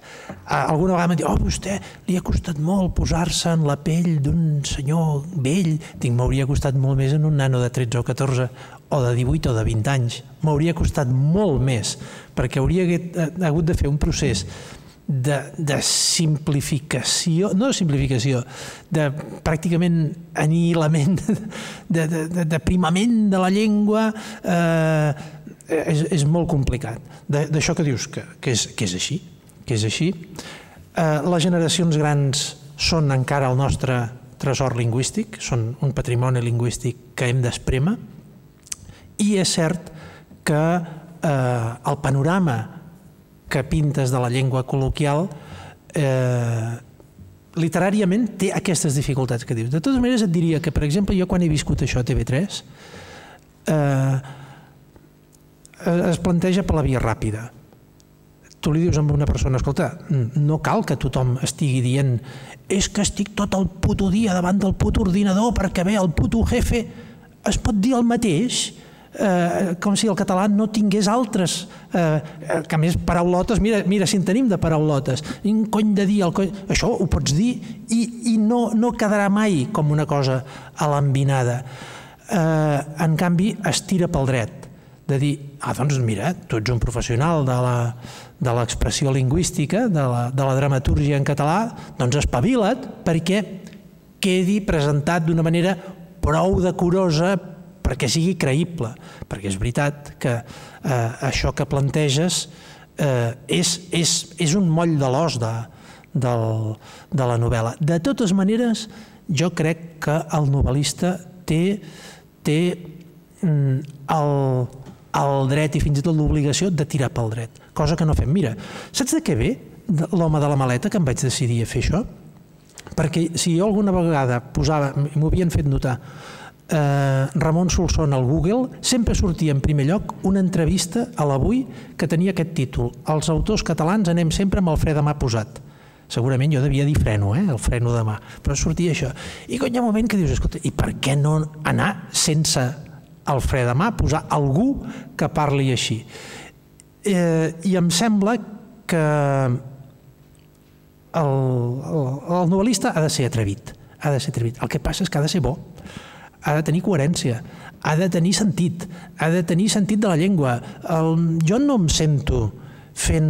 Speaker 2: Alguna vegada m'han dit, oh, vostè li ha costat molt posar-se en la pell d'un senyor vell. Dic, m'hauria costat molt més en un nano de 13 o 14 o de 18 o de 20 anys. M'hauria costat molt més, perquè hauria hagut de fer un procés de, de simplificació, no de simplificació, de pràcticament anihilament, de, de, de, de primament de la llengua, eh, és, és molt complicat. D'això que dius, que, que, és, que és així, que és així. Eh, les generacions grans són encara el nostre tresor lingüístic, són un patrimoni lingüístic que hem d'esprema, i és cert que eh, el panorama que pintes de la llengua col·loquial eh, literàriament té aquestes dificultats que dius. De totes maneres et diria que, per exemple, jo quan he viscut això a TV3 eh, es planteja per la via ràpida. Tu li dius a una persona, escolta, no cal que tothom estigui dient és que estic tot el puto dia davant del puto ordinador perquè ve el puto jefe. Es pot dir el mateix, eh, com si el català no tingués altres, eh, que a més paraulotes, mira, mira si en tenim de paraulotes, un cony de dir, el cony, això ho pots dir i, i no, no quedarà mai com una cosa alambinada. Eh, en canvi, es tira pel dret, de dir, ah, doncs mira, tu ets un professional de la, de l'expressió lingüística, de la, de la dramatúrgia en català, doncs espavila't perquè quedi presentat d'una manera prou decorosa perquè sigui creïble, perquè és veritat que eh, això que planteges eh, és, és, és un moll de l'os de, del, de la novel·la. De totes maneres, jo crec que el novel·lista té, té mm, el, el dret i fins i tot l'obligació de tirar pel dret, cosa que no fem. Mira, saps de què ve? l'home de la maleta que em vaig decidir a fer això, perquè si jo alguna vegada posava, m'ho havien fet notar, eh, Ramon Solsona al Google, sempre sortia en primer lloc una entrevista a l'Avui que tenia aquest títol Els autors catalans anem sempre amb el fre de mà posat. Segurament jo devia dir freno, eh? el freno de mà, però sortia això. I quan hi ha un moment que dius, escolta, i per què no anar sense el fre de mà, posar algú que parli així? Eh, I em sembla que el, el, el novel·lista ha de ser atrevit, ha de ser atrevit. El que passa és que ha de ser bo ha de tenir coherència, ha de tenir sentit, ha de tenir sentit de la llengua. El, jo no em sento fent,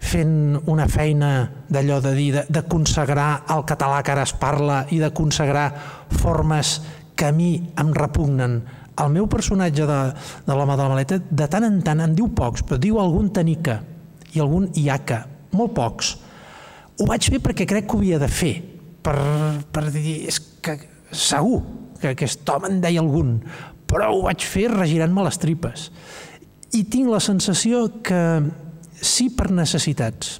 Speaker 2: fent una feina d'allò de dir, de, de consagrar el català que ara es parla i de consagrar formes que a mi em repugnen. El meu personatge de, de l'home de la maleta, de tant en tant, en diu pocs, però diu algun tanica i algun iaca, molt pocs. Ho vaig fer perquè crec que ho havia de fer, per, per dir, és que segur que aquest home en deia algun, però ho vaig fer regirant-me les tripes. I tinc la sensació que si per necessitats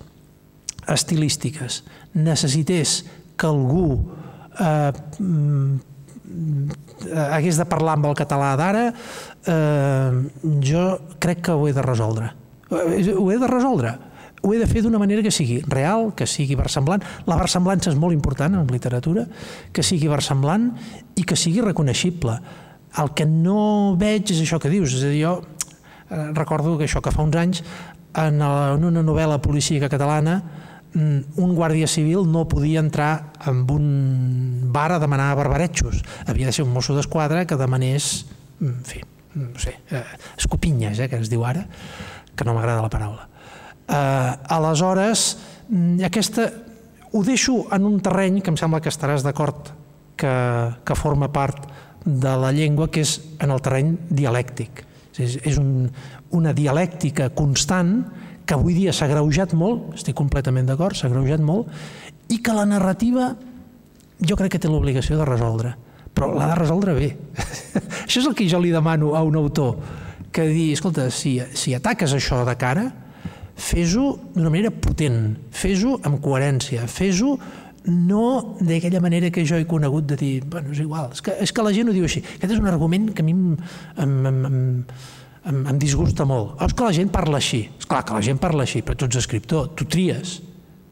Speaker 2: estilístiques necessités que algú eh, hagués de parlar amb el català d'ara, eh, jo crec que ho he de resoldre. Eh, ho he de resoldre ho he de fer d'una manera que sigui real, que sigui versemblant. La versemblança és molt important en literatura, que sigui versemblant i que sigui reconeixible. El que no veig és això que dius, és a dir, jo eh, recordo que això que fa uns anys en, una novel·la policíaca catalana mm, un guàrdia civil no podia entrar en un bar a demanar barbaretxos. Havia de ser un mosso d'esquadra que demanés, mm, en fi, no sé, eh, escopinyes, eh, que es diu ara, que no m'agrada la paraula. Eh, aleshores, mm, aquesta, ho deixo en un terreny que em sembla que estaràs d'acord que, que forma part de la llengua, que és en el terreny dialèctic. És, és un, una dialèctica constant que avui dia s'ha greujat molt, estic completament d'acord, s'ha greujat molt, i que la narrativa jo crec que té l'obligació de resoldre, però l'ha de resoldre bé. això és el que jo li demano a un autor, que dir, escolta, si, si ataques això de cara, fes-ho d'una manera potent, fes-ho amb coherència, fes-ho no d'aquella manera que jo he conegut de dir, bueno, és igual, és que, és que la gent ho diu així. Aquest és un argument que a mi em, em, em, em, em disgusta molt. És que la gent parla així. És clar que la gent parla així, però tu ets escriptor, tu tries.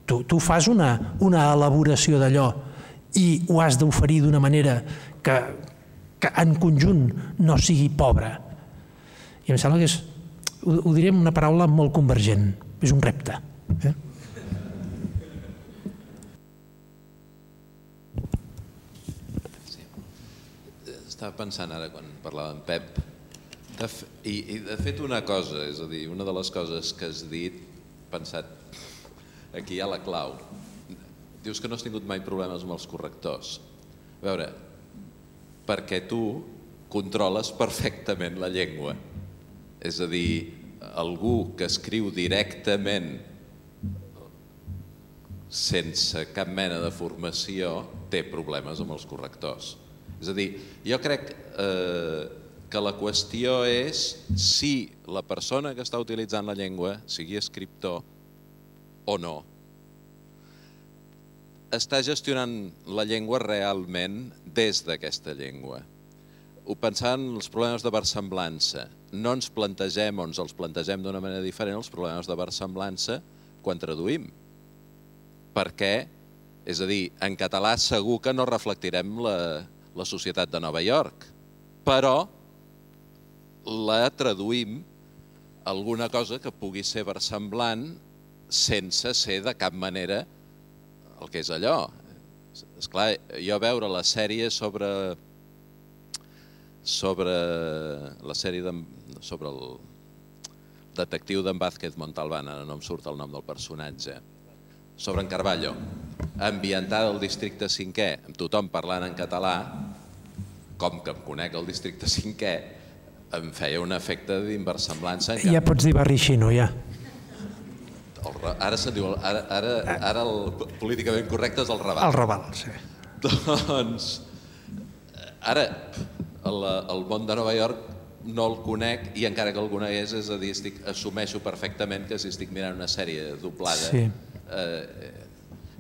Speaker 2: Tu, tu fas una, una elaboració d'allò i ho has d'oferir d'una manera que, que en conjunt no sigui pobra. I em sembla que és ho, ho diré una paraula molt convergent, és un repte. Eh?
Speaker 4: Estava pensant ara quan parlava amb Pep, de. I, i de fet una cosa, és a dir, una de les coses que has dit, pensat, aquí hi ha la clau. Dius que no has tingut mai problemes amb els correctors. A veure, perquè tu controles perfectament la llengua és a dir, algú que escriu directament sense cap mena de formació té problemes amb els correctors. És a dir, jo crec eh, que la qüestió és si la persona que està utilitzant la llengua, sigui escriptor o no, està gestionant la llengua realment des d'aquesta llengua. Ho pensant en els problemes de versemblança no ens plantegem o ens els plantegem d'una manera diferent els problemes de versemblança quan traduïm. Perquè, és a dir, en català segur que no reflectirem la, la societat de Nova York, però la traduïm alguna cosa que pugui ser versemblant sense ser de cap manera el que és allò. És clar, jo veure la sèrie sobre sobre la sèrie de, sobre el detectiu d'en Vázquez Montalbán, ara no em surt el nom del personatge, sobre en Carballo, ambientada al districte 5è, amb tothom parlant en català, com que em conec el districte 5è, em feia un efecte d'inversemblança.
Speaker 2: Ja pots dir barri xino, ja.
Speaker 4: El, ara se'n diu, ara, ara, ara el políticament correcte és el Raval.
Speaker 2: El Raval, sí.
Speaker 4: Doncs, ara, el, el món de Nova York no el conec i encara que el conegués, és a dir, estic, assumeixo perfectament que si estic mirant una sèrie doblada...
Speaker 2: Sí.
Speaker 4: Eh,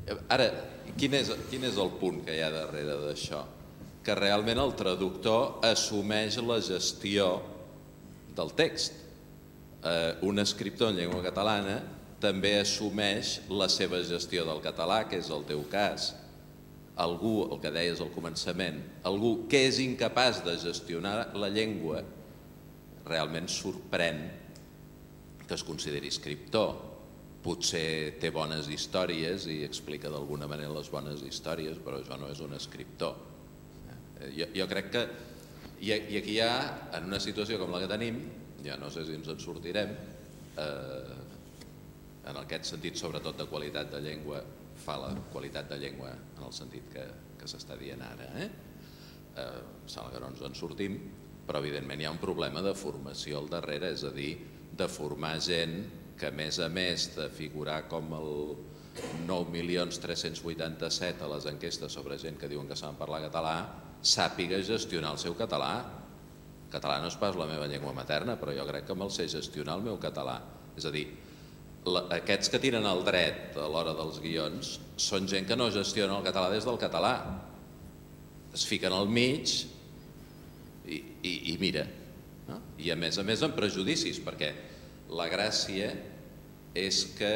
Speaker 4: eh, ara, quin és, quin és el punt que hi ha darrere d'això? Que realment el traductor assumeix la gestió del text. Eh, un escriptor en llengua catalana també assumeix la seva gestió del català, que és el teu cas algú, el que deies al començament, algú que és incapaç de gestionar la llengua, realment sorprèn que es consideri escriptor. Potser té bones històries i explica d'alguna manera les bones històries, però això no és un escriptor. Eh, jo, jo crec que, i, i aquí hi ha, en una situació com la que tenim, ja no sé si ens en sortirem, eh, en aquest sentit, sobretot de qualitat de llengua, fa la qualitat de llengua en el sentit que, que s'està dient ara. Eh? Eh, sembla que no ens en sortim, però evidentment hi ha un problema de formació al darrere, és a dir, de formar gent que a més a més de figurar com el 9.387 a les enquestes sobre gent que diuen que saben parlar català, sàpiga gestionar el seu català. Català no és pas la meva llengua materna, però jo crec que me'l sé gestionar el meu català. És a dir, aquests que tiren el dret a l'hora dels guions són gent que no gestiona el català des del català. Es fiquen al mig i, i, i mira. No? I a més a més amb prejudicis, perquè la gràcia és que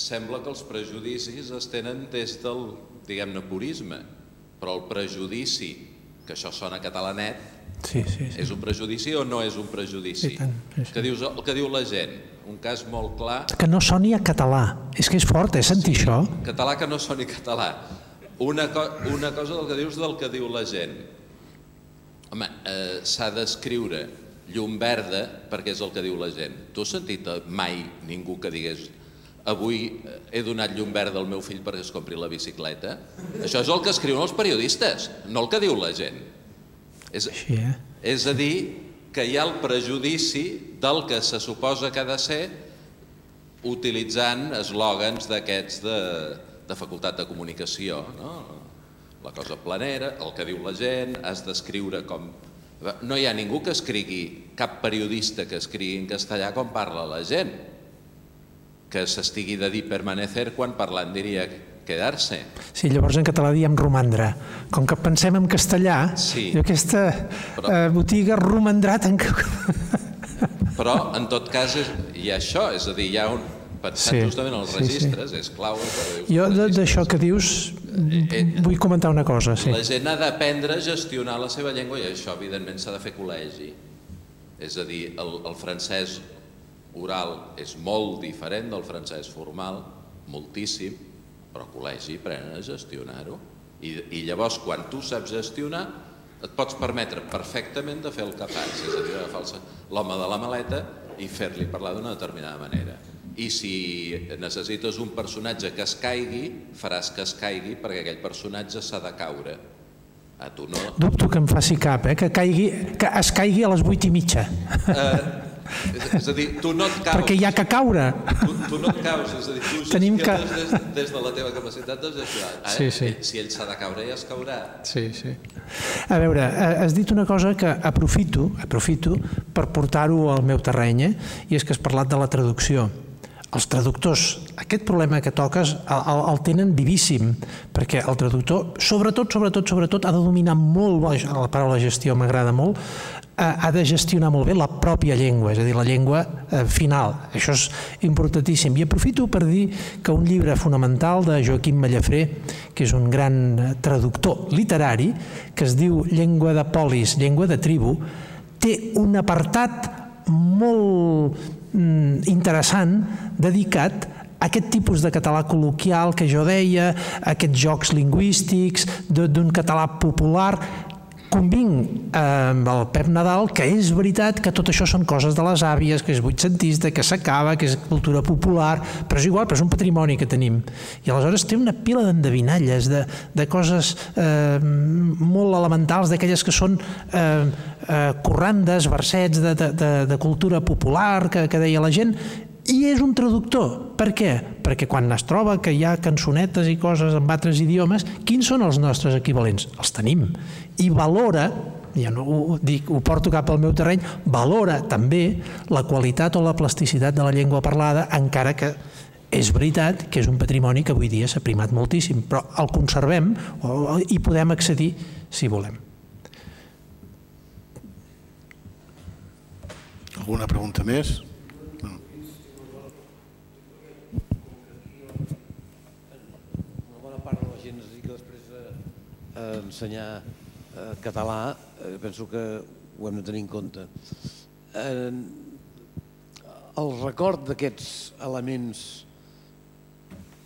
Speaker 4: sembla que els prejudicis es tenen des del, diguem-ne, purisme, però el prejudici, que això sona catalanet,
Speaker 2: sí, sí, sí. és
Speaker 4: un prejudici o no és un prejudici?
Speaker 2: I tant, sí, sí.
Speaker 4: Que dius, el que diu la gent, un cas molt clar...
Speaker 2: Que no soni a català. És que és fort, eh, sentir sí, això.
Speaker 4: Català que no soni català. Una, co una cosa del que dius del que diu la gent. Home, eh, s'ha d'escriure llum verda perquè és el que diu la gent. Tu has sentit mai ningú que digués avui eh, he donat llum verda al meu fill perquè es compri la bicicleta? Això és el que escriuen els periodistes, no el que diu la gent. És,
Speaker 2: Així, eh?
Speaker 4: és a dir, que hi ha el prejudici del que se suposa que ha de ser utilitzant eslògans d'aquests de, de facultat de comunicació. No? La cosa planera, el que diu la gent, has d'escriure com... No hi ha ningú que escrigui, cap periodista que escrigui en castellà com parla la gent, que s'estigui de dir permanecer quan parlant diria quedar-se.
Speaker 2: Sí, llavors en català diem romandre. Com que pensem en castellà,
Speaker 4: sí.
Speaker 2: aquesta Però... eh, botiga romandrà que...
Speaker 4: Però, en tot cas, és, hi ha això, és a dir, hi ha un... Pensant sí, justament en els registres, sí, sí. és clau.
Speaker 2: Jo d'això que dius eh, eh, vull comentar una cosa. Sí.
Speaker 4: La gent ha d'aprendre a gestionar la seva llengua i això, evidentment, s'ha de fer col·legi. És a dir, el, el francès oral és molt diferent del francès formal, moltíssim, però col·legi aprenen a gestionar-ho. I, I llavors, quan tu saps gestionar, et pots permetre perfectament de fer el que fas, és a dir, agafar l'home de la maleta i fer-li parlar d'una determinada manera. I si necessites un personatge que es caigui, faràs que es caigui perquè aquell personatge s'ha de caure. A tu no...
Speaker 2: Dubto que em faci cap, eh? que, caigui, que es caigui a les vuit i mitja.
Speaker 4: Eh, és, és a dir, tu no et caus.
Speaker 2: Perquè hi ha que caure.
Speaker 4: Tu, tu no et caus, és a dir, tu Tenim que... des, des de la teva capacitat de gestionar. Eh?
Speaker 2: Sí, sí.
Speaker 4: Si ell s'ha de caure, ja es caurà.
Speaker 2: Sí, sí. A veure, eh, has dit una cosa que aprofito, aprofito per portar-ho al meu terreny, eh? i és que has parlat de la traducció els traductors, aquest problema que toques el, el, el tenen vivíssim, perquè el traductor, sobretot, sobretot, sobretot, ha de dominar molt, la paraula gestió m'agrada molt, ha de gestionar molt bé la pròpia llengua, és a dir, la llengua eh, final. Això és importantíssim. I aprofito per dir que un llibre fonamental de Joaquim Mallafré, que és un gran eh, traductor literari, que es diu Llengua de polis, llengua de tribu, té un apartat molt mm, interessant dedicat aquest tipus de català col·loquial que jo deia, aquests jocs lingüístics d'un català popular convinc amb el Pep Nadal que és veritat que tot això són coses de les àvies, que és vuitcentista, que s'acaba, que és cultura popular, però és igual, però és un patrimoni que tenim. I aleshores té una pila d'endevinalles, de, de coses eh, molt elementals, d'aquelles que són eh, eh, corrandes, versets de, de, de, de cultura popular que, que deia la gent, i és un traductor. Per què? Perquè quan es troba que hi ha cançonetes i coses en altres idiomes, quins són els nostres equivalents? Els tenim. I valora jo no ho, dic, ho porto cap al meu terreny, valora també la qualitat o la plasticitat de la llengua parlada, encara que és veritat que és un patrimoni que avui dia s'ha primat moltíssim, però el conservem i podem accedir si volem.
Speaker 1: Alguna pregunta més?
Speaker 3: Ensenyar eh, català, eh, penso que ho hem de tenir en compte. Eh, el record d'aquests elements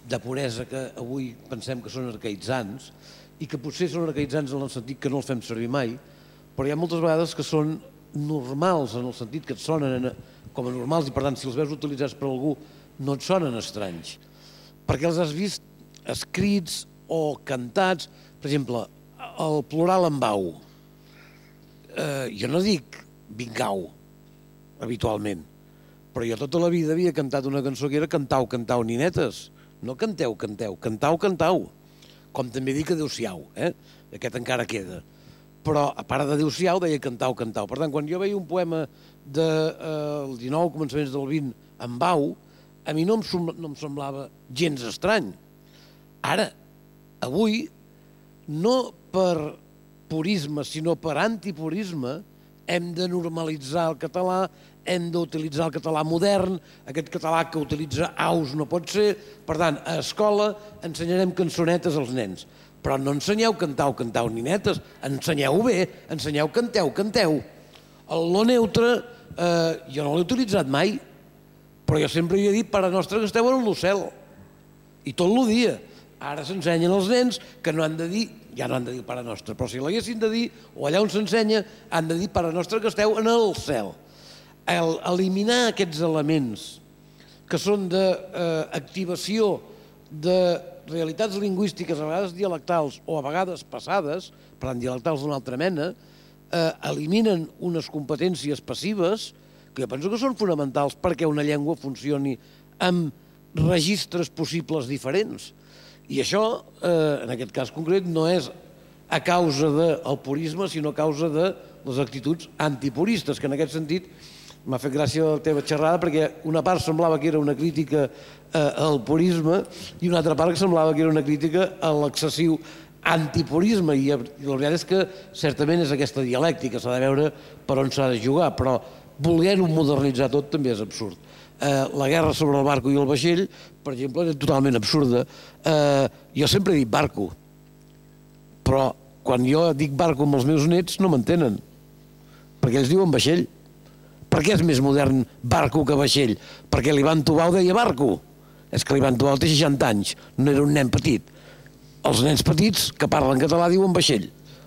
Speaker 3: de puresa que avui pensem que són arcaïtzants i que potser són arcaïtzants en el sentit que no els fem servir mai, però hi ha moltes vegades que són normals en el sentit que et sonen com a normals i per tant si els veus utilitzats per algú no et sonen estranys perquè els has vist escrits o cantats per exemple, el plural en bau. Eh, jo no dic vingau, habitualment, però jo tota la vida havia cantat una cançó que era cantau, cantau, ninetes. No canteu, canteu, cantau, cantau. Com també dic adeu-siau, eh? Aquest encara queda. Però, a part d'adeu-siau, deia cantau, cantau. Per tant, quan jo veia un poema del de, eh, 19, començaments del 20, en bau, a mi no em, no em semblava gens estrany. Ara, avui, no per purisme, sinó per antipurisme, hem de normalitzar el català, hem d'utilitzar el català modern, aquest català que utilitza aus no pot ser, per tant, a escola ensenyarem cançonetes als nens, però no ensenyeu cantau, cantau, ninetes, ensenyeu bé, ensenyeu canteu, canteu. El lo neutre eh, jo no l'he utilitzat mai, però jo sempre hi he dit, pare nostre, que esteu en l'ocel, i tot el dia. Ara s'ensenyen els nens que no han de dir, ja no han de dir Pare Nostre, però si l'haguessin de dir, o allà on s'ensenya, han de dir Pare Nostre que esteu en el cel. El, eliminar aquests elements que són d'activació eh, de realitats lingüístiques, a vegades dialectals o a vegades passades, per tant dialectals d'una altra mena, eh, eliminen unes competències passives que jo penso que són fonamentals perquè una llengua funcioni amb registres possibles diferents i això, eh, en aquest cas concret, no és a causa del purisme, sinó a causa de les actituds antipuristes, que en aquest sentit m'ha fet gràcia la teva xerrada perquè una part semblava que era una crítica eh, al purisme i una altra part que semblava que era una crítica a l'excessiu antipurisme. I, la veritat és que certament és aquesta dialèctica, s'ha de veure per on s'ha de jugar, però voler-ho modernitzar tot també és absurd eh, la guerra sobre el barco i el vaixell, per exemple, era totalment absurda. Eh, jo sempre he dit barco, però quan jo dic barco amb els meus nets no m'entenen, perquè ells diuen vaixell. Per què és més modern barco que vaixell? Perquè l'Ivan Tubau deia barco. És que l'Ivan Tubau té 60 anys, no era un nen petit. Els nens petits que parlen català diuen vaixell.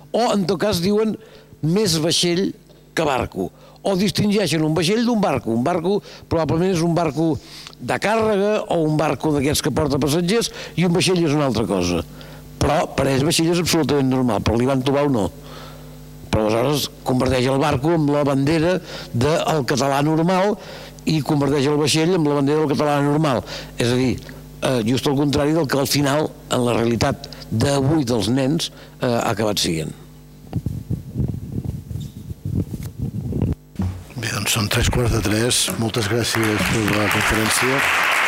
Speaker 3: O, en tot cas, diuen més vaixell que barco o distingeixen un vaixell d'un barco. Un barco probablement és un barco de càrrega o un barco d'aquests que porta passatgers i un vaixell és una altra cosa. Però per ells vaixell és absolutament normal, però l'Ivan Tubau no. Però aleshores converteix el barco amb la bandera del català normal i converteix el vaixell amb la bandera del català normal. És a dir, eh, just al contrari del que al final, en la realitat d'avui dels nens, eh, ha acabat siguent.
Speaker 1: Bé, doncs són tres quarts de tres. Moltes gràcies per la conferència.